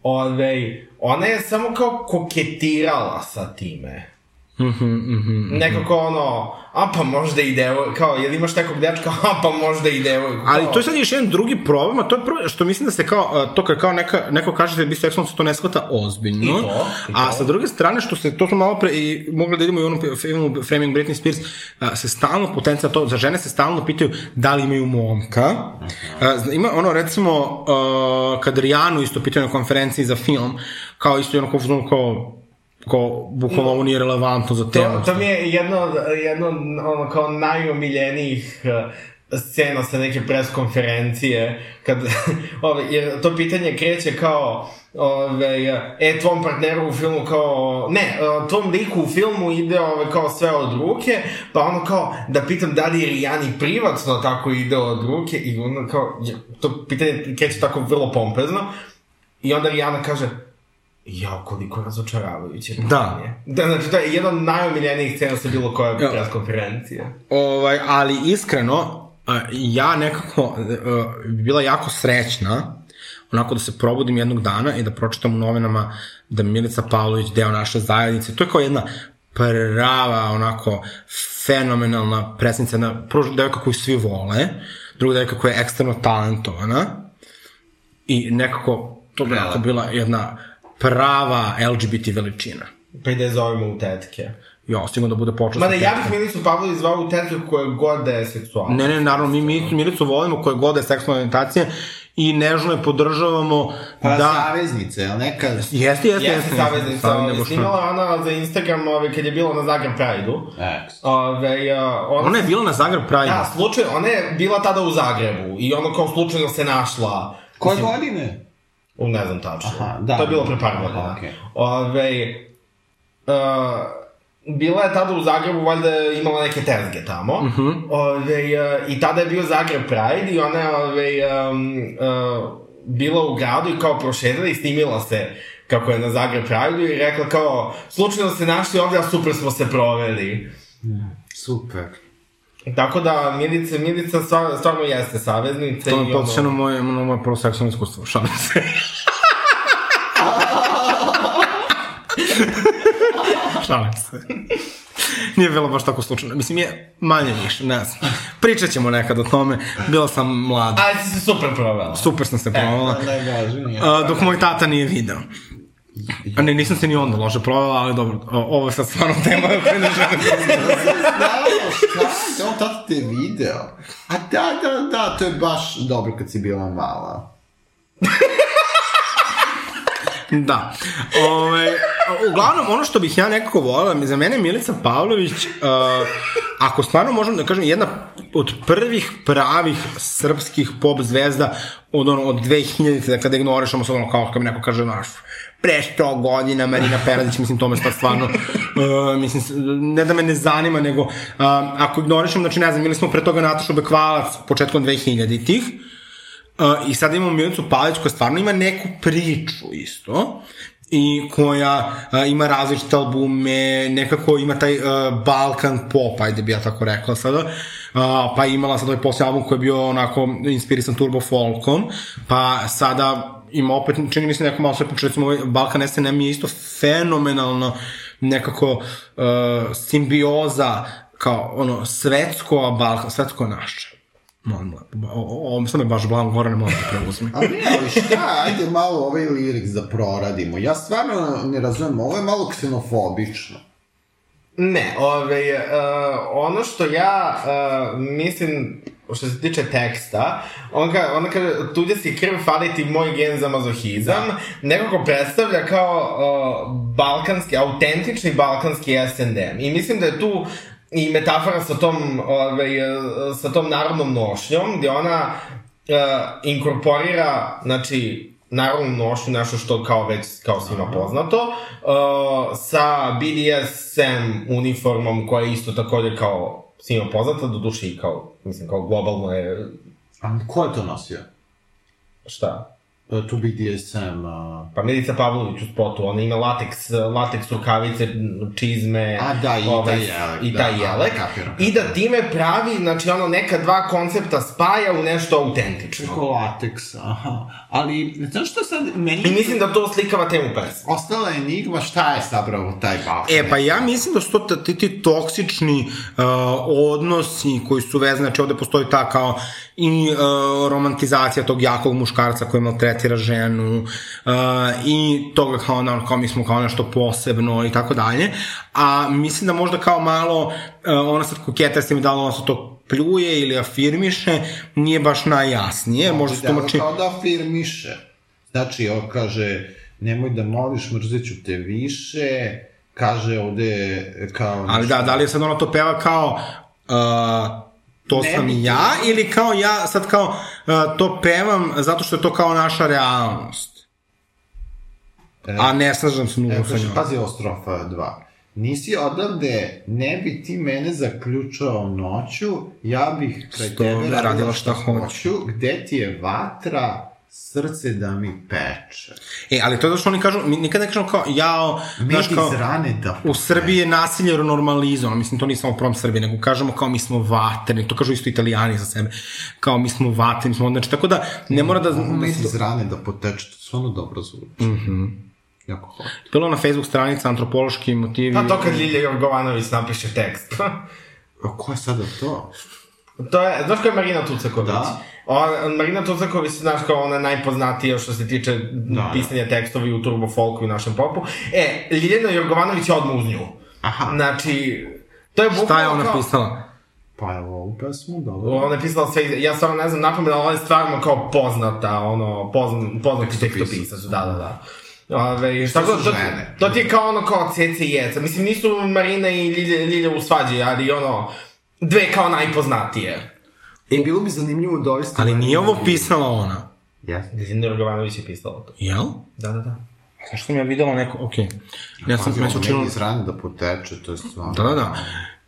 Speaker 4: Ove, ona je samo kao koketirala sa time.
Speaker 3: Mhm, mhm.
Speaker 4: Nekako ono, a pa možda i devoj, kao, jel imaš nekog dečka, a pa možda i devojku.
Speaker 3: Ali to je sad još jedan drugi problem, a to je prvo što mislim da se kao, a, to kao neka, neko kaže da je biseksualno, se to ne shvata ozbiljno.
Speaker 4: I to, i
Speaker 3: A
Speaker 4: to.
Speaker 3: sa druge strane, što se, to smo malo pre, i mogli da idemo i u onom filmu Framing Britney Spears, a, se stalno potencija to, za žene se stalno pitaju da li imaju momka. A, zna- ima ono, recimo, a, kad Rijanu isto pitaju na konferenciji za film, kao isto je ono kao, kao kao, bukvalno ovo nije relevantno za temu.
Speaker 4: To, to mi je jedno, jedno ono, kao najomiljenijih uh, scena sa neke pres konferencije, kad, ove, jer to pitanje kreće kao, ove, e, tvom partneru u filmu kao, ne, uh, tvom liku u filmu ide ove, kao sve od ruke, pa ono kao, da pitam da li je Rijani privatno tako ide od ruke, i ono kao, to pitanje kreće tako vrlo pompezno, i onda Rijana kaže, Ja, koliko razočaravajuće
Speaker 3: Da.
Speaker 4: Da, znači, to je jedna od najomiljenijih scena sa bilo koje
Speaker 3: Ja.
Speaker 4: konferencije.
Speaker 3: Ovaj, ali iskreno, ja nekako a, bi bila jako srećna onako da se probudim jednog dana i da pročitam u novinama da je Milica Pavlović deo naše zajednice. To je kao jedna prava, onako, fenomenalna predstavnica, jedna prvo devojka koju svi vole, druga devojka koja je ekstremno talentovana i nekako to bi onako bila jedna prava LGBT veličina.
Speaker 4: Pa i da je zovemo u tetke.
Speaker 3: Ja, stigno da bude počasno.
Speaker 4: Mada ja bih Milicu Pavlović zvao u tetke koje god da je seksualna.
Speaker 3: Ne, ne, naravno, mi Milicu, Milicu volimo koje god je seksualna orijentacija i nežno je podržavamo
Speaker 5: Pa
Speaker 3: da...
Speaker 5: saveznica, jel neka...
Speaker 3: Jeste, jeste, jeste.
Speaker 4: Jeste saveznica, ovaj,
Speaker 3: šta.
Speaker 4: snimala ona za Instagram ovaj, kad je bila na Zagreb Pride-u.
Speaker 5: Eks.
Speaker 4: Ove, ona,
Speaker 3: Ona je bila na Zagreb Pride.
Speaker 4: Da, slučajno, ona je bila tada u Zagrebu i ono kao slučajno se našla.
Speaker 5: Koje godine?
Speaker 4: U, ne znam tačno.
Speaker 5: Aha, da.
Speaker 4: To je bilo pre par godina.
Speaker 5: okej.
Speaker 4: Ove, uh, bila je tada u Zagrebu, valjda je imala neke tezge tamo. Uh -huh. ove, uh, I tada je bio Zagreb Pride i ona je ove, um, uh, bila u gradu i kao prošedala i snimila se kako je na Zagreb Pride i rekla kao, slučajno se našli ovde, a super smo se proveli.
Speaker 5: Super.
Speaker 4: Tako da, Milica, Milica stvar- stvarno jeste saveznica.
Speaker 3: To me podsjeća na moje, na moje prvo seksualno iskustvo, šalim se. šalim se. Nije bilo baš tako slučajno. Mislim, je manje više, ne znam. Pričat ćemo nekad o tome. Bila sam mlada.
Speaker 4: A, si se super provela.
Speaker 3: Super sam se provala.
Speaker 5: Najvažnije.
Speaker 3: A, dok moj tata nije video. A ne, nisam se ni onda loše provela, ali dobro, ovo je sad stvarno tema o kojoj ne želim
Speaker 5: šta, on tata te video. A da, da, da, to je baš dobro kad si bila mala.
Speaker 3: Da. Ove, uglavnom, ono što bih ja nekako volila, za mene Milica Pavlović, uh, ako stvarno možem da kažem, jedna od prvih pravih srpskih pop zvezda od, ono, od 2000-te, kada ignorišemo sad ono kao mi neko kaže, naš, pre 100 godina Marina Peradić, mislim, to me sad stvarno, uh, mislim, ne da me ne zanima, nego, uh, ako ignorišemo, znači, ne znam, imali smo pre toga Natašu Bekvalac početkom 2000-tih, I sad imamo Milicu Palić koja stvarno ima neku priču isto i koja uh, ima različite albume, nekako ima taj uh, Balkan pop, ajde bi ja tako rekla sada, uh, pa imala sad ovaj posljednji album koji je bio onako inspirisan turbo folkom, pa sada ima opet, čini mi se neko malo sve počeo, recimo ovaj Balkan SNM je isto fenomenalno nekako uh, simbioza kao ono svetsko, a Balkan, svetsko naše. Molim, lepo. o, o, o, sad me baš blam, Gorane, molim te preuzmi.
Speaker 5: Ali ne, ali šta, ajde malo ovaj lirik da proradimo. Ja stvarno ne razumem, ovo je malo ksenofobično.
Speaker 4: Ne, ove, uh, ono što ja uh, mislim, što se tiče teksta, on, ka, on kaže, tuđe si krv, fali ti moj gen za mazohizam, da. nekako predstavlja kao uh, balkanski, autentični balkanski SNDM. I mislim da je tu i metafora sa tom, ove, sa tom narodnom nošnjom, gde ona uh, inkorporira, znači, narodnu nošnju, nešto što kao već kao svima poznato, uh, sa BDSM uniformom koja je isto takođe kao svima poznata, do duše i kao, mislim, kao globalno je,
Speaker 5: A ko je to nosio?
Speaker 4: šta?
Speaker 5: E, Tu BDSM... Uh...
Speaker 4: Pa Milica Pavlović u spotu, ona ima lateks, lateks rukavice, čizme,
Speaker 5: A, da, i
Speaker 4: ovaj,
Speaker 5: taj jelek,
Speaker 4: i
Speaker 5: da,
Speaker 4: taj
Speaker 5: a,
Speaker 4: jelek.
Speaker 5: kapiram,
Speaker 4: I da time pravi, znači ono, neka dva koncepta spaja u nešto autentično.
Speaker 5: Preko lateksa, aha. Ali, znaš što sad, meni...
Speaker 4: I mislim da to oslikava temu pesme.
Speaker 5: Ostala enigma šta je zapravo taj Balkan.
Speaker 3: E, pa ja mislim da su to ti, ti toksični uh, odnosi koji su vezani, znači ovde postoji ta kao i uh, romantizacija tog jakog muškarca koji maltretira ženu uh, i toga kao, na, kao mi smo kao nešto posebno i tako dalje, a mislim da možda kao malo uh, ona sad koketa s tim da li ona se to pljuje ili afirmiše, nije baš najjasnije, možda se
Speaker 5: Delo
Speaker 3: tumači...
Speaker 5: Kao da afirmiše. Znači, on kaže, nemoj da moliš, mrzit ću te više, kaže ovde kao...
Speaker 3: Ali da, da li je sad ona to peva kao uh, to
Speaker 5: Ne
Speaker 3: sam
Speaker 5: bi-
Speaker 3: ja ili kao ja sad kao uh, to pevam zato što je to kao naša realnost. A ne slažem se
Speaker 5: E,
Speaker 3: nužno sa njom.
Speaker 5: pazi ovo strofa 2. Nisi odavde, ne bi ti mene zaključao noću, ja bih kraj tebe radila
Speaker 3: radila
Speaker 5: šta
Speaker 3: šta
Speaker 5: hoću, gde ti je vatra, Srce da mi peče.
Speaker 3: E, ali to je zato što oni kažu, mi nikad ne kažemo kao, jao,
Speaker 5: Med
Speaker 3: znaš kao,
Speaker 5: iz rane da
Speaker 3: u Srbiji je nasilje normalizovano, mislim, to nije samo prom Srbije, nego kažemo kao mi smo vatreni, to kažu isto italijani za sebe, kao mi smo vatreni, smo, znači, tako da ne mora da...
Speaker 5: Ovo
Speaker 3: da
Speaker 5: med
Speaker 3: se-
Speaker 5: iz rane da poteče, to stvarno dobro zvuči. Mhm. Jako hvala.
Speaker 3: Bilo na Facebook stranica antropološki motivi.
Speaker 4: Pa to kad Ljilja Jorgovanović napiše tekst.
Speaker 5: A ko je sada to?
Speaker 4: to je, znaš ko je Marina Tucaković?
Speaker 5: Da.
Speaker 4: On, Marina Tucaković, znaš kao ona je najpoznatija što se tiče
Speaker 5: da.
Speaker 4: pisanja tekstovi u turbo folku i našem popu. E, Ljiljana Jorgovanović je odmah uz nju.
Speaker 5: Aha.
Speaker 4: Znači, to je bukvalno
Speaker 3: Šta je ona
Speaker 4: kao-
Speaker 3: pisala?
Speaker 5: Pa evo ovu pesmu, dobro.
Speaker 4: Ona je pisala sve, ja stvarno ne znam napamet, ali ona je stvarno kao poznata, ono, pozna, poznati
Speaker 5: Tekstopisac.
Speaker 4: da, da, da. Ove,
Speaker 5: Što
Speaker 4: tako,
Speaker 5: su
Speaker 4: to,
Speaker 5: žene?
Speaker 4: to ti je kao ono kao cece i jeca. Mislim, nisu Marina i Ljilja, Ljilja u svađi, ali ono, dve kao najpoznatije.
Speaker 5: E, bilo bi zanimljivo dovesti...
Speaker 3: Ali nije ovo pisala ona.
Speaker 5: Jeste.
Speaker 4: Ljiljana Jorgovanović je pisala to.
Speaker 3: Jel?
Speaker 4: Da, da, da.
Speaker 3: Zašto sam ja videla neko, okej. Ja sam,
Speaker 5: Pazi,
Speaker 3: se učinilo...
Speaker 5: med iz rane da poteče, to je stvarno...
Speaker 3: Da, da, da.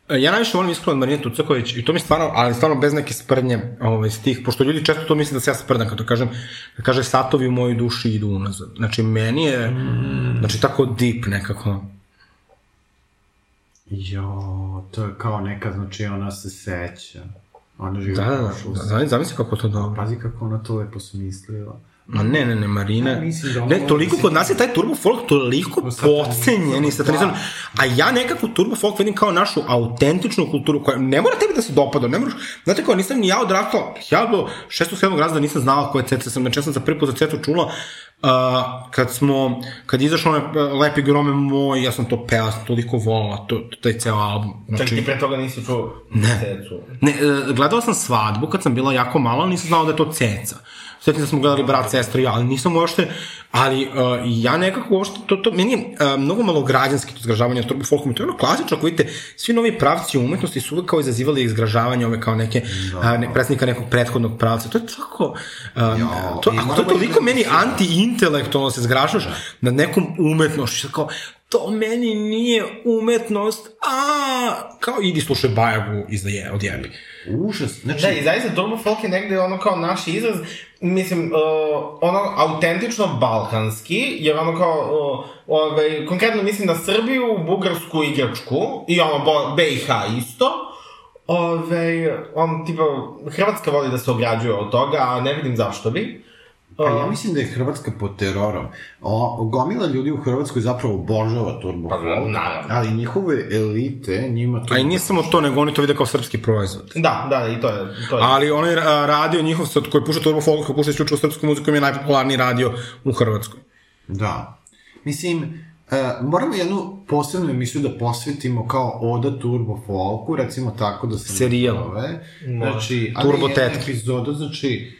Speaker 3: E, Ja najviše volim iskreno od Marine Tucaković i to mi stvarno, ali stvarno bez neke sprdnje ovaj, stih, pošto ljudi često to misle da se ja sprdam kada kažem, da kaže satovi u mojoj duši idu unazad. Znači, meni je, znači, tako deep nekako.
Speaker 5: Jo, to je kao neka, znači ona se seća. Ona živi
Speaker 3: Da, da, da, da, zamisli kako to dobro.
Speaker 5: Pazi kako ona to lepo smislila.
Speaker 3: Ma ne, ne, ne, Marina.
Speaker 5: Ja mislim da
Speaker 3: ne, toliko kod nas je taj turbo folk toliko podcenjen i satanizovan.
Speaker 5: Da.
Speaker 3: A ja nekako turbo folk vidim kao našu autentičnu kulturu koja ne mora tebi da se dopada, ne moraš, znate kao nisam ni ja odrastao, ja do šestog, sedmog razda nisam znala ko je Ceca, sam, znači sam za prvi put za Cecu čula uh, kad smo, kad je izašao onaj uh, Lepi grome moj, ja sam to pela, sam toliko volala, to, to, taj ceo album.
Speaker 4: Čak ti pre toga nisi čuo
Speaker 3: Ne.
Speaker 4: cecu.
Speaker 3: Ne, e, gledala sam svadbu kad sam bila jako mala, nisam znala da je to ceca. Sjetim da smo gledali brat, sestra i ja, ali nisam uopšte, ali uh, ja nekako uopšte, to, to, meni je uh, mnogo malo građanski to zgražavanje s folkom, to je ono klasično, ako vidite, svi novi pravci umetnosti su uvek kao izazivali izgražavanje ove kao neke, da. uh, ne, predstavnika nekog prethodnog pravca, to je tako,
Speaker 5: Jo,
Speaker 3: to, ako to toliko meni anti-intelektualno se zgražaš da. nad nekom umetnošću, kao, to meni nije umetnost, a kao idi slušaj Bajagu iz da je, odjebi.
Speaker 5: Užas, znači...
Speaker 4: Da, i zaista turbo folk je negde ono kao naš izraz, mislim, uh, ono autentično balkanski, jer ono kao, uh, ovaj, konkretno mislim na Srbiju, Bugarsku i Grčku, i ono BiH isto, Ove, on, tipa, Hrvatska voli da se ograđuje od toga, a ne vidim zašto bi.
Speaker 5: Pa ja mislim da je Hrvatska pod terorom. O, gomila ljudi u Hrvatskoj zapravo obožava turbo
Speaker 4: Pa, naravno.
Speaker 5: ali njihove elite, njima to...
Speaker 3: A i nije samo to, nego oni to vide kao srpski proizvod.
Speaker 4: Da, da, i to je, to je.
Speaker 3: Ali onaj radio njihov sad, koji puša turbo folk, koji puša isključivo srpsku muziku, im je najpopularniji radio u Hrvatskoj.
Speaker 5: Da. Mislim, e, moramo jednu posebnu emisiju da posvetimo kao Oda Turbo Folku, recimo tako da se...
Speaker 3: Serijal.
Speaker 5: Znači, ali
Speaker 3: Turbo tetke.
Speaker 5: epizoda, znači...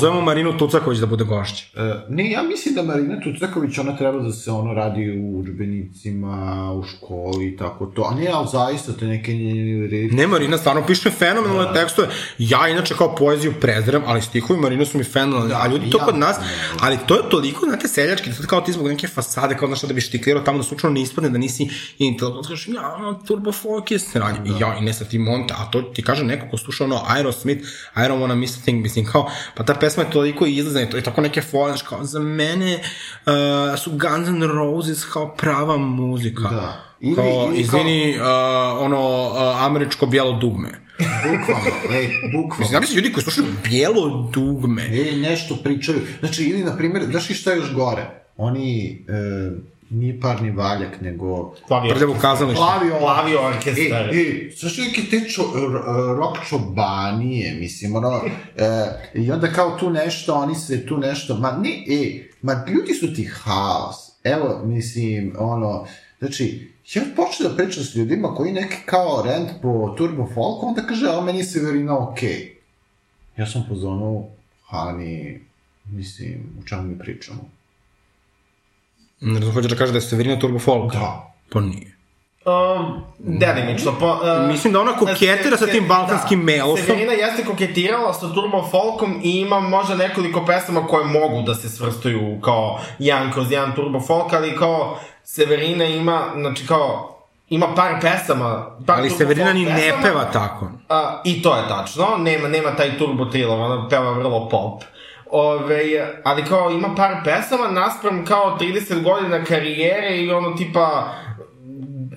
Speaker 3: Zovemo Marinu Tucaković da bude gošća.
Speaker 5: E, ne, ja mislim da Marina Tucaković, ona treba da se ono radi u učbenicima, u školi i tako to. A ne, ali zaista te neke njene reči.
Speaker 3: Ne, Marina stvarno piše fenomenalne da. tekstove. Ja inače kao poeziju prezirem, ali stihovi Marina su mi fenomenalni.
Speaker 5: Da,
Speaker 3: a ljudi to
Speaker 5: ja
Speaker 3: kod nas,
Speaker 5: ne.
Speaker 3: ali to je toliko, znate, seljački, sad kao ti zbog neke fasade, kao znaš da bi štiklirao tamo da slučajno ne ispadne da nisi intelektualno. Kažeš, ja, turbo folk je sranje. I ja, i ne sad ti monte, a to ti kaže neko ko sluša ono Aerosmith, I don't wanna miss a thing, mislim, kao, pa ta pesma je toliko izlazna i to je tako neke fore, znaš, kao, za mene uh, su Guns N' Roses kao prava muzika.
Speaker 5: Da. Ili-
Speaker 3: kao,
Speaker 5: ili kao-
Speaker 3: izvini, uh, ono, uh, američko bijelo dugme.
Speaker 5: Bukvalno, ej, bukvalno.
Speaker 3: Zamisli ljudi koji slušaju bijelo dugme.
Speaker 5: E, nešto pričaju. Znači, ili, na primjer, znaš i šta je još gore? Oni, e, nije parni valjak, nego...
Speaker 4: Plavi
Speaker 3: Prljavo kazalište.
Speaker 5: Plavi, o-
Speaker 4: Plavi orkestar.
Speaker 5: E, e, znaš neke te čo, rock čobanije, mislim, ono, e, i onda kao tu nešto, oni se tu nešto, ma ne, e, ma ljudi su ti haos. Evo, mislim, ono, znači, ja počnem da pričam s ljudima koji neki kao rent po turbo folku, onda kaže, a meni je Severina okej. Okay. Ja sam pozvano, Hani, mislim, o čemu mi pričamo?
Speaker 3: Ne znam, hoće da kaže da je Severina Turbo Folk.
Speaker 5: Da.
Speaker 3: Pa nije.
Speaker 4: Um, delimično. Po, uh,
Speaker 3: Mislim da ona koketira sa tim balkanskim melosom.
Speaker 4: Severina jeste koketirala sa Turbo Folkom i ima možda nekoliko pesama koje mogu da se svrstaju kao jedan kroz jedan Turbo Folk, ali kao Severina ima, znači kao, ima par pesama, par
Speaker 3: Ali Severina ni ne
Speaker 4: pesama.
Speaker 3: peva tako.
Speaker 4: A, I to je tačno, nema, nema taj turbo thriller, ona peva vrlo pop. Ove, ali kao ima par pesama naspram kao 30 godina karijere i ono tipa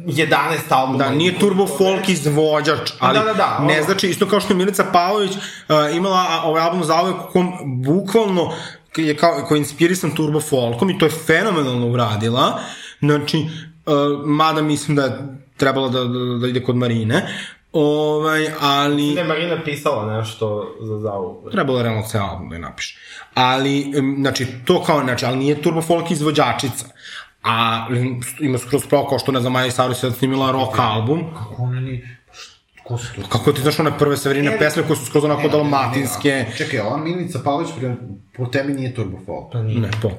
Speaker 4: 11 albuma.
Speaker 3: Da, nije turbo folk izvođač, ali
Speaker 4: Da, da, da,
Speaker 3: ne
Speaker 4: ono.
Speaker 3: znači, isto kao što je Milica Pavlović uh, imala ovaj album za u kom bukvalno je kao, koji je inspirisan turbo folkom i to je fenomenalno uradila. Znači, uh, mada mislim da je trebala da, da, da ide kod Marine, ovaj, ali...
Speaker 4: Da je Marina pisala nešto za zavu.
Speaker 3: Trebalo je realno ceo album da je napiše. Ali, znači, to kao, znači, ali nije turbo folk izvođačica. A ima skroz pravo kao što, ne znam, Maja Saru sad snimila rock album.
Speaker 5: Kako ona ni... Ko su to?
Speaker 3: Kako ti znaš one prve severine pesme koje su skroz onako dalmatinske?
Speaker 5: Čekaj, ova Milica Pavlović po tebi nije turbo folk.
Speaker 3: Ne, pop.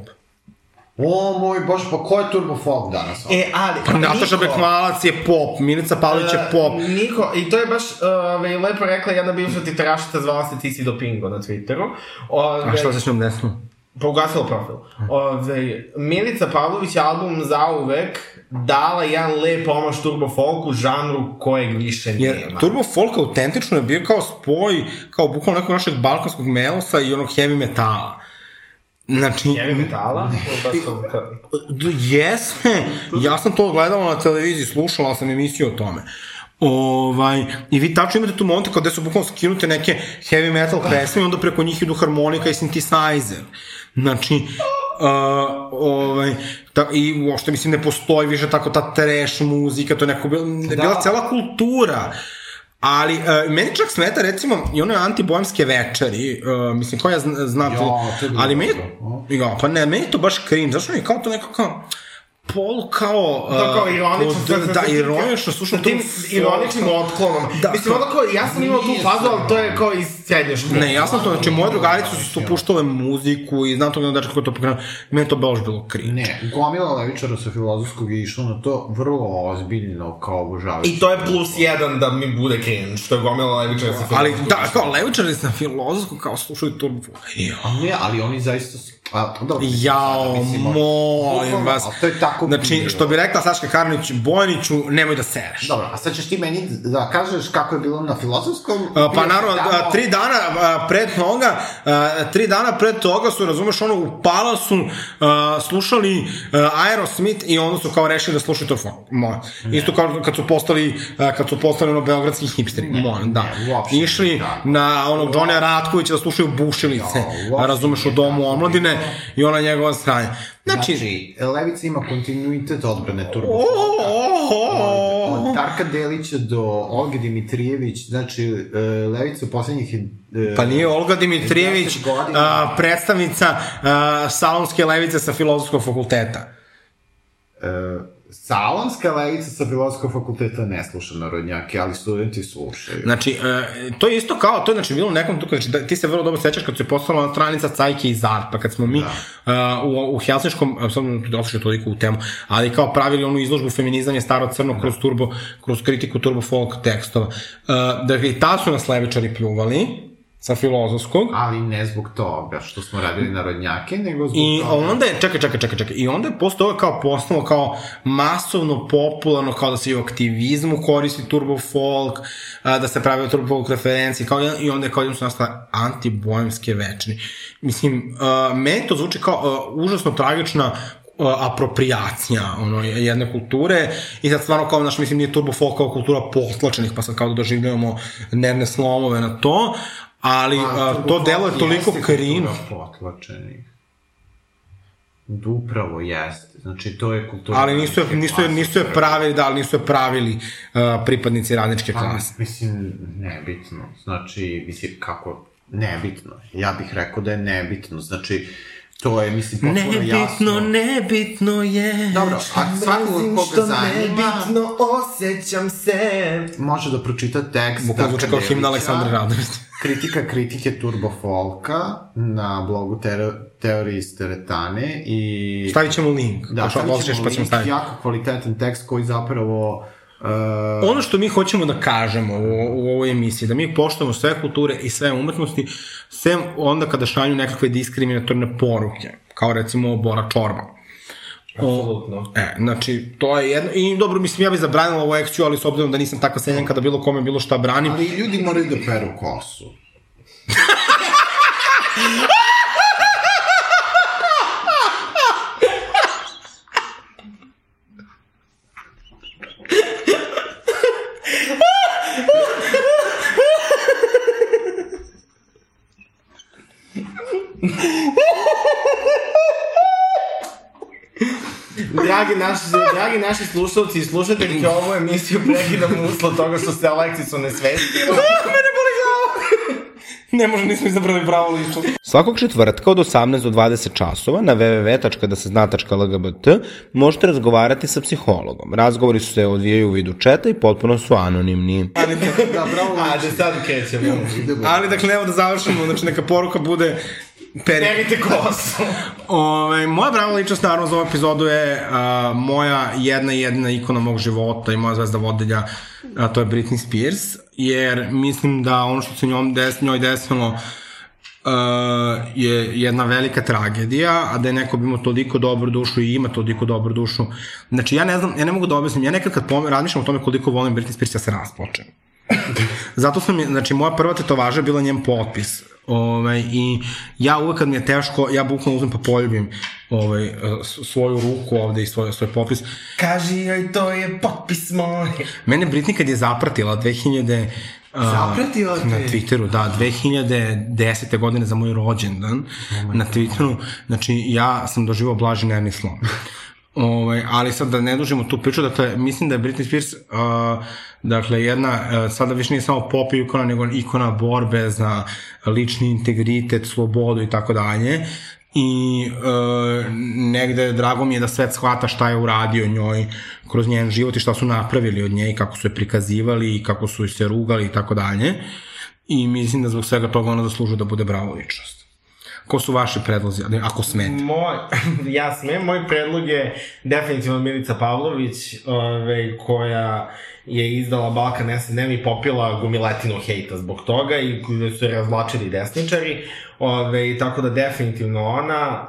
Speaker 5: O moj bože, pa ko je turbo folk danas?
Speaker 4: E, ali...
Speaker 3: Pa Nataša Bekmalac je pop, Milica Pavlović je pop.
Speaker 4: Uh, Niko, i to je baš uh, lepo rekla jedna bivša titerašica, zvala se Ti si do Pingo na Twitteru. Ove,
Speaker 3: A šta se s njom desilo?
Speaker 4: Pa ugasila profil. Ove, Milica Pavlović je album zauvek dala jedan lep omaš turbo folku, žanru kojeg više
Speaker 3: Jer
Speaker 4: nema.
Speaker 3: turbo folk autentično je bio kao spoj, kao bukvalno nekog našeg balkanskog melosa i onog heavy metala. Znači,
Speaker 4: Heavy metala?
Speaker 3: D- Jeste, ja sam to gledala na televiziji, slušala sam emisiju o tome. Ovaj, I vi tačno imate tu momente kada su bukvalno skinute neke heavy metal pesme i onda preko njih idu harmonika i synthesizer. Znači, uh, ovaj, ta, i uopšte mislim ne postoji više tako ta trash muzika, to je neko bila, da. bila cela kultura. Ali, uh, meni čak smeta, recimo, i one antibojemske večeri, uh, mislim, koja zna, znam,
Speaker 5: Ja,
Speaker 3: ali meni, ja, pa ne, meni to baš cringe, zašto mi je kao to neko kao, pol kao...
Speaker 4: To kao
Speaker 3: uh,
Speaker 4: ironično. sve-
Speaker 3: Da,
Speaker 4: sve-
Speaker 3: ironično, slušam
Speaker 4: Sa tim ironičnim otklonom.
Speaker 3: Da,
Speaker 4: Mislim,
Speaker 3: kao-
Speaker 4: ono kao, ja sam imao tu fazu, ali to je kao iz srednje škole.
Speaker 3: Ne, ja sam to, znači, moje drugarice su tu puštale muziku i znam to da dečka ko je to pokrenuo, meni to baš bilo cringe.
Speaker 5: Ne, gomila levičara sa filozofskog je išla na to vrlo ozbiljno kao obožavajući.
Speaker 4: I to je plus jedan da mi bude cringe, što je gomila levičara sa
Speaker 3: Ali,
Speaker 4: filmom.
Speaker 3: da, kao levičari na filozofsku, kao slušaju turbo. Ja.
Speaker 5: A ne, ali oni zaista A, dobro, mislim,
Speaker 3: Jao,
Speaker 5: mislim,
Speaker 3: molim vas.
Speaker 5: to je tako
Speaker 3: Znači,
Speaker 5: bilo.
Speaker 3: što bi rekla Saška Karnić, Bojaniću, nemoj da sereš.
Speaker 5: Dobro, a sad ćeš ti meni da kažeš kako je bilo na filozofskom?
Speaker 3: A, Pa
Speaker 5: Bio si
Speaker 3: naravno,
Speaker 5: tamo-
Speaker 3: a, tri dana a, pred toga, a, tri dana pred toga su, razumeš, ono, u Palasu a, slušali a, Aerosmith i onda su kao rešili da slušaju to fon. Moje. Isto kao kad su postali, a, kad su postali ono beogradski hipsteri. Moje, da.
Speaker 5: ne, uopšte
Speaker 3: Išli
Speaker 5: da.
Speaker 3: na onog Johnny Ratkovića da slušaju bušilice,
Speaker 5: Ja, uopšte
Speaker 3: razumeš, u domu
Speaker 5: tako
Speaker 3: omladine i ona njegova stranja. Znači,
Speaker 5: Znači, Levica ima kontinuitet odbrane turbo.
Speaker 3: o, o, o,
Speaker 5: Od Darka Delića do Olge Dimitrijević, znači, e, Levica u poslednjih... e,
Speaker 3: Pa nije Olga Dimitrijević,
Speaker 5: 10 godina.
Speaker 3: a, predstavnica a, salonske levice sa filozofskog fakulteta.
Speaker 5: E, salonska levica sa filozofskog fakulteta ne sluša narodnjake, ali studenti slušaju.
Speaker 3: Znači, e, to je isto kao, to je znači bilo u nekom tu, znači, da, ti se vrlo dobro sećaš kad se postala ona stranica Cajke i Zarpa, kad smo mi da. uh, u, u Helsinškom, a, sad da otišli toliko u temu, ali kao pravili onu izložbu feminizam je staro crno kroz turbo, kroz kritiku turbo folk tekstova. Uh, dakle, i ta su nas levičari pljuvali, sa filozofskog,
Speaker 5: Ali ne zbog toga što smo radili narodnjake, nego zbog
Speaker 3: I
Speaker 5: toga...
Speaker 3: onda je, čekaj, čekaj, čekaj, čekaj, i onda je posle toga kao postalo kao masovno popularno, kao da se i u aktivizmu koristi turbo folk, da se pravi turbo folk referenci, kao, i onda je kao jednom su nastale antibojemske večni. Mislim, meni to zvuči kao užasno tragična apropriacija ono, jedne kulture. I sad stvarno kao, znaš, mislim, nije turbo folk kao kultura potlačenih, pa sad kao da doživljavamo nervne slomove na to, ali a, to delo je toliko cringe.
Speaker 5: potlačenih. Upravo jeste. Znači, to je kultura...
Speaker 3: Ali nisu je, nisu je, nisu je pravili, da, ali nisu je pravili uh, pripadnici radničke
Speaker 5: Pa,
Speaker 3: klase.
Speaker 5: mislim, nebitno. Znači, mislim, kako... Nebitno. Ja bih rekao da je nebitno. Znači, to je, mislim, potpuno jasno.
Speaker 3: nebitno je.
Speaker 5: Dobro, a svakog koga zanima,
Speaker 4: osjećam se.
Speaker 5: može da pročita tekst.
Speaker 3: Bukvalno zvuči kao himna. Aleksandra Radović.
Speaker 5: Kritika kritike Turbo Folka na blogu Tero, Teorije iz Teretane i...
Speaker 3: Stavit ćemo link.
Speaker 5: Da,
Speaker 3: Da,
Speaker 5: stavit ćemo
Speaker 3: pa ćemo
Speaker 5: link,
Speaker 3: staviti.
Speaker 5: jako kvalitetan tekst koji zapravo... Uh,
Speaker 3: Ono što mi hoćemo da kažemo u, u ovoj emisiji, da mi poštujemo sve kulture i sve umetnosti, sem onda kada šalju nekakve diskriminatorne poruke, kao recimo Bora Čorba.
Speaker 4: Apsolutno.
Speaker 3: E, znači, to je jedno, i dobro, mislim, ja bih zabranila ovu ekciju, ali s obzirom da nisam tako senjan kada bilo kome bilo šta branim,
Speaker 5: ali ljudi moraju da peru kosu.
Speaker 4: dragi naši, dragi naši slušalci i slušateljke, ovu emisiju prekidamo uslov toga što se Aleksis onesvestio.
Speaker 3: Ne može, nismo izabrali pravo ličnost.
Speaker 6: Svakog četvrtka od 18 do 20 časova na www.dasezna.lgbt možete razgovarati sa psihologom. Razgovori su se odvijaju u vidu četa i potpuno su anonimni.
Speaker 5: Da, bravo.
Speaker 4: Ajde, sad krećemo.
Speaker 3: Ali, dakle, evo da završimo, znači neka poruka bude peri...
Speaker 4: Perite kosu.
Speaker 3: Ove, moja brava ličnost naravno za ovu epizodu je a, moja jedna jedna ikona mog života i moja zvezda vodilja, a to je Britney Spears, jer mislim da ono što se njom des, njoj desilo uh, je jedna velika tragedija, a da je neko imao toliko dobru dušu i ima toliko dobru dušu. Znači, ja ne znam, ja ne mogu da objasnim, ja nekad kad pome, razmišljam o tome koliko volim Britney Spears, ja se raspočem. Zato sam, znači, moja prva tetovaža je bila njen potpis. Ovaj, I ja uvek kad mi je teško, ja bukvalno uzmem pa poljubim ovaj, s- svoju ruku ovde i svoj, svoj popis.
Speaker 4: Kaži joj, to je potpis moj.
Speaker 3: Mene Britney kad je zapratila 2000... Uh,
Speaker 5: Zapratila te?
Speaker 3: Na Twitteru, da, 2010. godine za moj rođendan oh na Twitteru, znači ja sam doživao blaži nervni slom. Ovaj, ali sad da ne dužimo tu priču, dakle, mislim da je Britney Spears, uh, dakle, jedna, uh, sada više nije samo pop ikona, nego ikona borbe za lični integritet, slobodu i tako dalje. I uh, negde drago mi je da svet shvata šta je uradio njoj kroz njen život i šta su napravili od nje kako su je prikazivali i kako su se rugali i tako dalje. I mislim da zbog svega toga ona zaslužuje da bude bravo ličnost. Ko su vaši predlozi, ako smete?
Speaker 4: Moj, ja smem, moj predlog je definitivno Milica Pavlović, ove, koja je izdala Balkan SNM i popila gumiletinu hejta zbog toga i koju su je razvlačili desničari. Ove, tako da definitivno ona,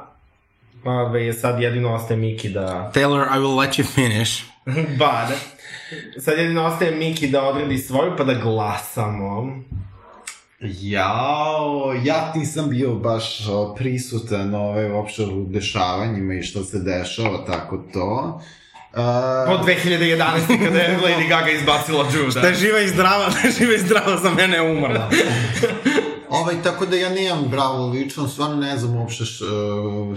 Speaker 4: ove, sad jedino ostaje Miki da...
Speaker 3: Taylor, I will let you finish.
Speaker 4: Bad. Sad jedino ostaje Miki da odredi svoju pa da glasamo.
Speaker 5: Jao, ja nisam bio baš prisutan ove, uopšte u dešavanjima i što se dešava, tako to. Uh,
Speaker 4: Od 2011. kada je Lady Gaga izbacila Juda.
Speaker 3: Da je živa i zdrava, da je živa i zdrava, za mene je umrla.
Speaker 5: Ovaj, tako da ja nemam bravo ličnost, stvarno ne znam uopšte š,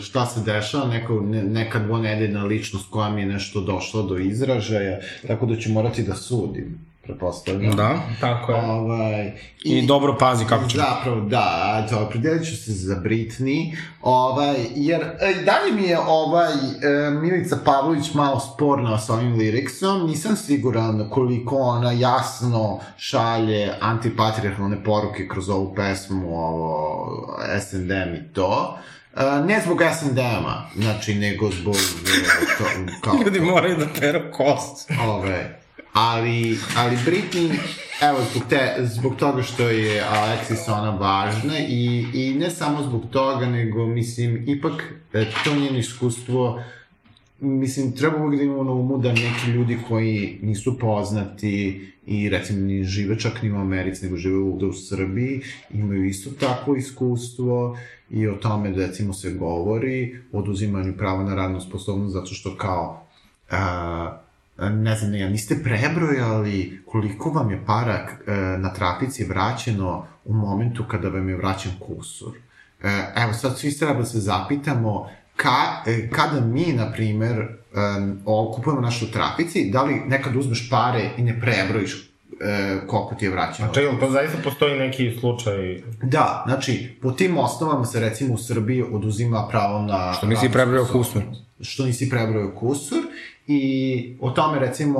Speaker 5: šta se dešava, neko, ne, neka dvonedeljna ličnost koja mi je nešto došla do izražaja, tako da ću morati da sudim, pretpostavljam.
Speaker 3: Da.
Speaker 4: Tako je.
Speaker 5: Ovaj,
Speaker 3: I dobro pazi kako će.
Speaker 5: Zapravo, da, to, opredelit ću se za Britney, ovaj, jer e, dalje mi je ovaj e, Milica Pavlović malo sporna sa ovim liriksom, nisam siguran koliko ona jasno šalje antipatriarhalne poruke kroz ovu pesmu, ovo, S&M i to. E, ne zbog S&M-a, znači, nego zbog e, to, kao,
Speaker 3: Ljudi moraju da peru kost.
Speaker 5: Ove, ali, ali Britney, evo, zbog, te, zbog toga što je Alexis ona važna i, i ne samo zbog toga, nego, mislim, ipak e, to njeno iskustvo mislim, treba uvijek da imamo na umu da neki ljudi koji nisu poznati i recimo ni žive čak ni u Americi, nego žive ovde u Srbiji, imaju isto takvo iskustvo i o tome da recimo se govori o oduzimanju prava na radnu sposobnost zato što kao a, ne znam, ne, niste prebrojali koliko vam je para e, na trafici vraćeno u momentu kada vam je vraćen kusur. E, evo, sad svi treba da se zapitamo ka, e, kada mi, na primer, kupujemo našu u trafici, da li nekad uzmeš pare i ne prebrojiš e, koliko ti je vraćeno?
Speaker 4: Čekaj, to zaista postoji neki slučaj...
Speaker 5: Da, znači, po tim osnovama se recimo u Srbiji oduzima pravo na...
Speaker 3: Što nisi prebrojao kusur.
Speaker 5: Što nisi prebrojao kusur i o tome recimo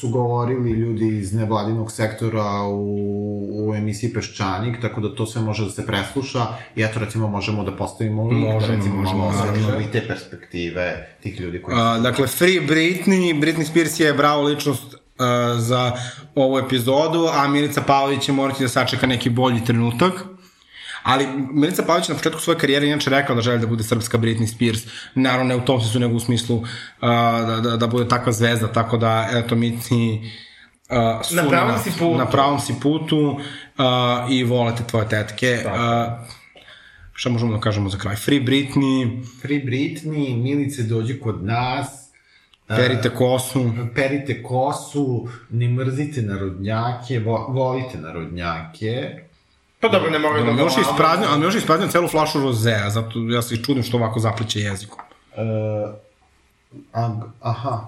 Speaker 5: su govorili ljudi iz nevladinog sektora u, u emisiji Peščanik, tako da to sve može da se presluša i eto recimo možemo da postavimo link,
Speaker 3: Možemo,
Speaker 5: da recimo
Speaker 3: možemo,
Speaker 5: malo osvetimo i te perspektive tih ljudi koji...
Speaker 3: A, dakle, Free Britney, Britney Spears je bravo ličnost uh, za ovu epizodu, a Milica Pavlović će morati da sačeka neki bolji trenutak. Ali Milica Pavlović na početku svoje karijere inače rekla da želi da bude srpska Britney Spears. Naravno, ne u tom smislu, nego u smislu uh, da, da, da bude takva zvezda, tako da, eto, mi ti uh, su
Speaker 4: Na pravom si putu.
Speaker 3: Na pravom si putu uh, i volete tvoje tetke. Uh, šta možemo da kažemo za kraj? Free Britney,
Speaker 5: Free Britney, Milice dođi kod nas,
Speaker 3: perite kosu.
Speaker 5: perite kosu, ne mrzite narodnjake, vo, volite narodnjake.
Speaker 4: Pa dobro, ne moraju da...
Speaker 3: Da,
Speaker 4: ga
Speaker 3: još ispraznio, ali još je ispraznio celu flašu rozea, zato ja se i čudim što ovako zapliče jezikom.
Speaker 5: Uh, A, aha.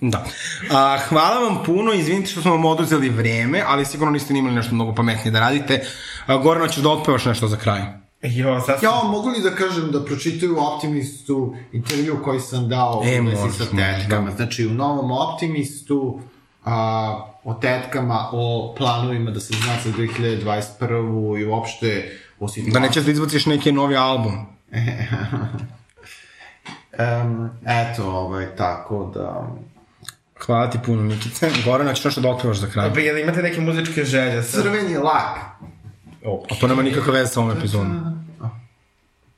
Speaker 3: Da. A, hvala vam puno, izvinite što smo vam oduzeli vreme, ali sigurno niste ni imali nešto mnogo pametnije da radite. A, Gorano, ćeš da otpevaš nešto za kraj?
Speaker 4: Jo, sad sam...
Speaker 5: Ja, mogu li da kažem da pročitaju Optimistu intervju koji sam dao
Speaker 3: E,
Speaker 5: u sa
Speaker 3: možeš,
Speaker 5: tetkama. Znači, u novom Optimistu a, o tetkama, o planovima da se zna za 2021. i uopšte o situaciji.
Speaker 3: Da nećeš da izbaciš neki novi album.
Speaker 5: Um, eto, ovaj, tako da...
Speaker 3: Hvala ti puno, Mikice. Gorano, ćeš nešto da otpevaš za kraj?
Speaker 4: Pa jel imate neke muzičke želje?
Speaker 5: Crveni lak.
Speaker 3: A to nema nikakve veze sa ovom epizodom.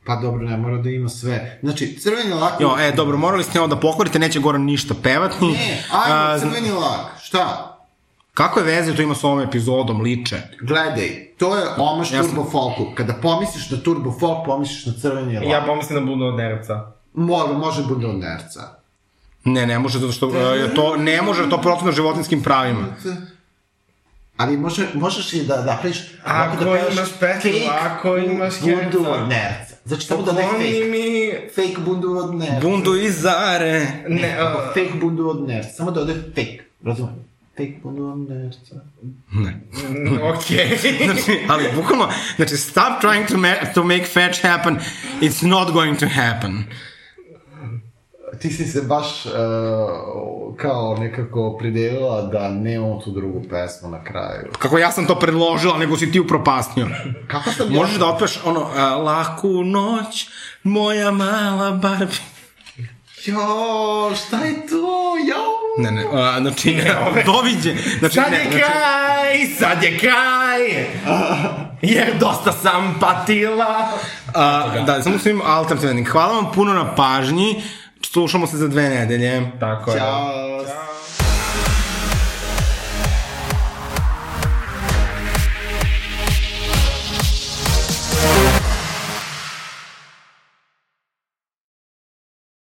Speaker 5: Pa dobro, ne mora da ima sve. Znači, crveni lak...
Speaker 3: Jo, e, dobro, morali ste ovo da pokvarite, neće Goran ništa pevati.
Speaker 5: Ne, ajmo, crveni lak. Šta?
Speaker 3: Kakve veze to ima sa ovom epizodom, liče?
Speaker 5: Gledaj, to je omaš
Speaker 3: Ja sam-
Speaker 5: Turbo Folku. Kada pomisliš na Turbo Folk, pomisliš na crveni lak.
Speaker 4: Ja pomislim da budu od nerca.
Speaker 5: Može, može bude od nerca.
Speaker 3: Ne, ne može, zato što uh, to ne može, to protivno životinskim pravima.
Speaker 5: Ali može, možeš i da napraviš...
Speaker 4: Ako
Speaker 5: da
Speaker 4: imaš petlu,
Speaker 5: fake
Speaker 4: ako imaš
Speaker 5: bundu
Speaker 4: herca.
Speaker 5: od nerca. Znači, samo da ne
Speaker 4: Pokloni
Speaker 5: fake.
Speaker 4: mi...
Speaker 5: Fake bundu od nerca.
Speaker 3: Bundu iz zare.
Speaker 4: Ne, uh,
Speaker 5: fake bundu od nerca. Samo da ode fake. Razumem? Fake bundu od nerca.
Speaker 4: okej.
Speaker 3: Znači, ali bukvalno, znači, stop trying to, ma to make fetch happen, it's not going to happen.
Speaker 5: Ti si se baš uh, kao nekako opredelila da nemamo tu drugu pesmu na kraju.
Speaker 3: Kako ja sam to predložila, nego si ti upropastio.
Speaker 5: Kako sam
Speaker 3: Možeš da otpeš ono, uh, laku noć, moja mala Barbie.
Speaker 5: Jo, šta je to? Jo!
Speaker 3: Ne, ne, uh, znači, ne, doviđe. Znači,
Speaker 4: Sad
Speaker 3: ne,
Speaker 4: je
Speaker 3: znači,
Speaker 4: kraj, sad je kraj, jer dosta sam patila.
Speaker 3: a, da, samo svim alternativnim. Hvala vam puno na pažnji. Slušamo se za dve nedelje.
Speaker 4: Tako je.
Speaker 5: Ćao!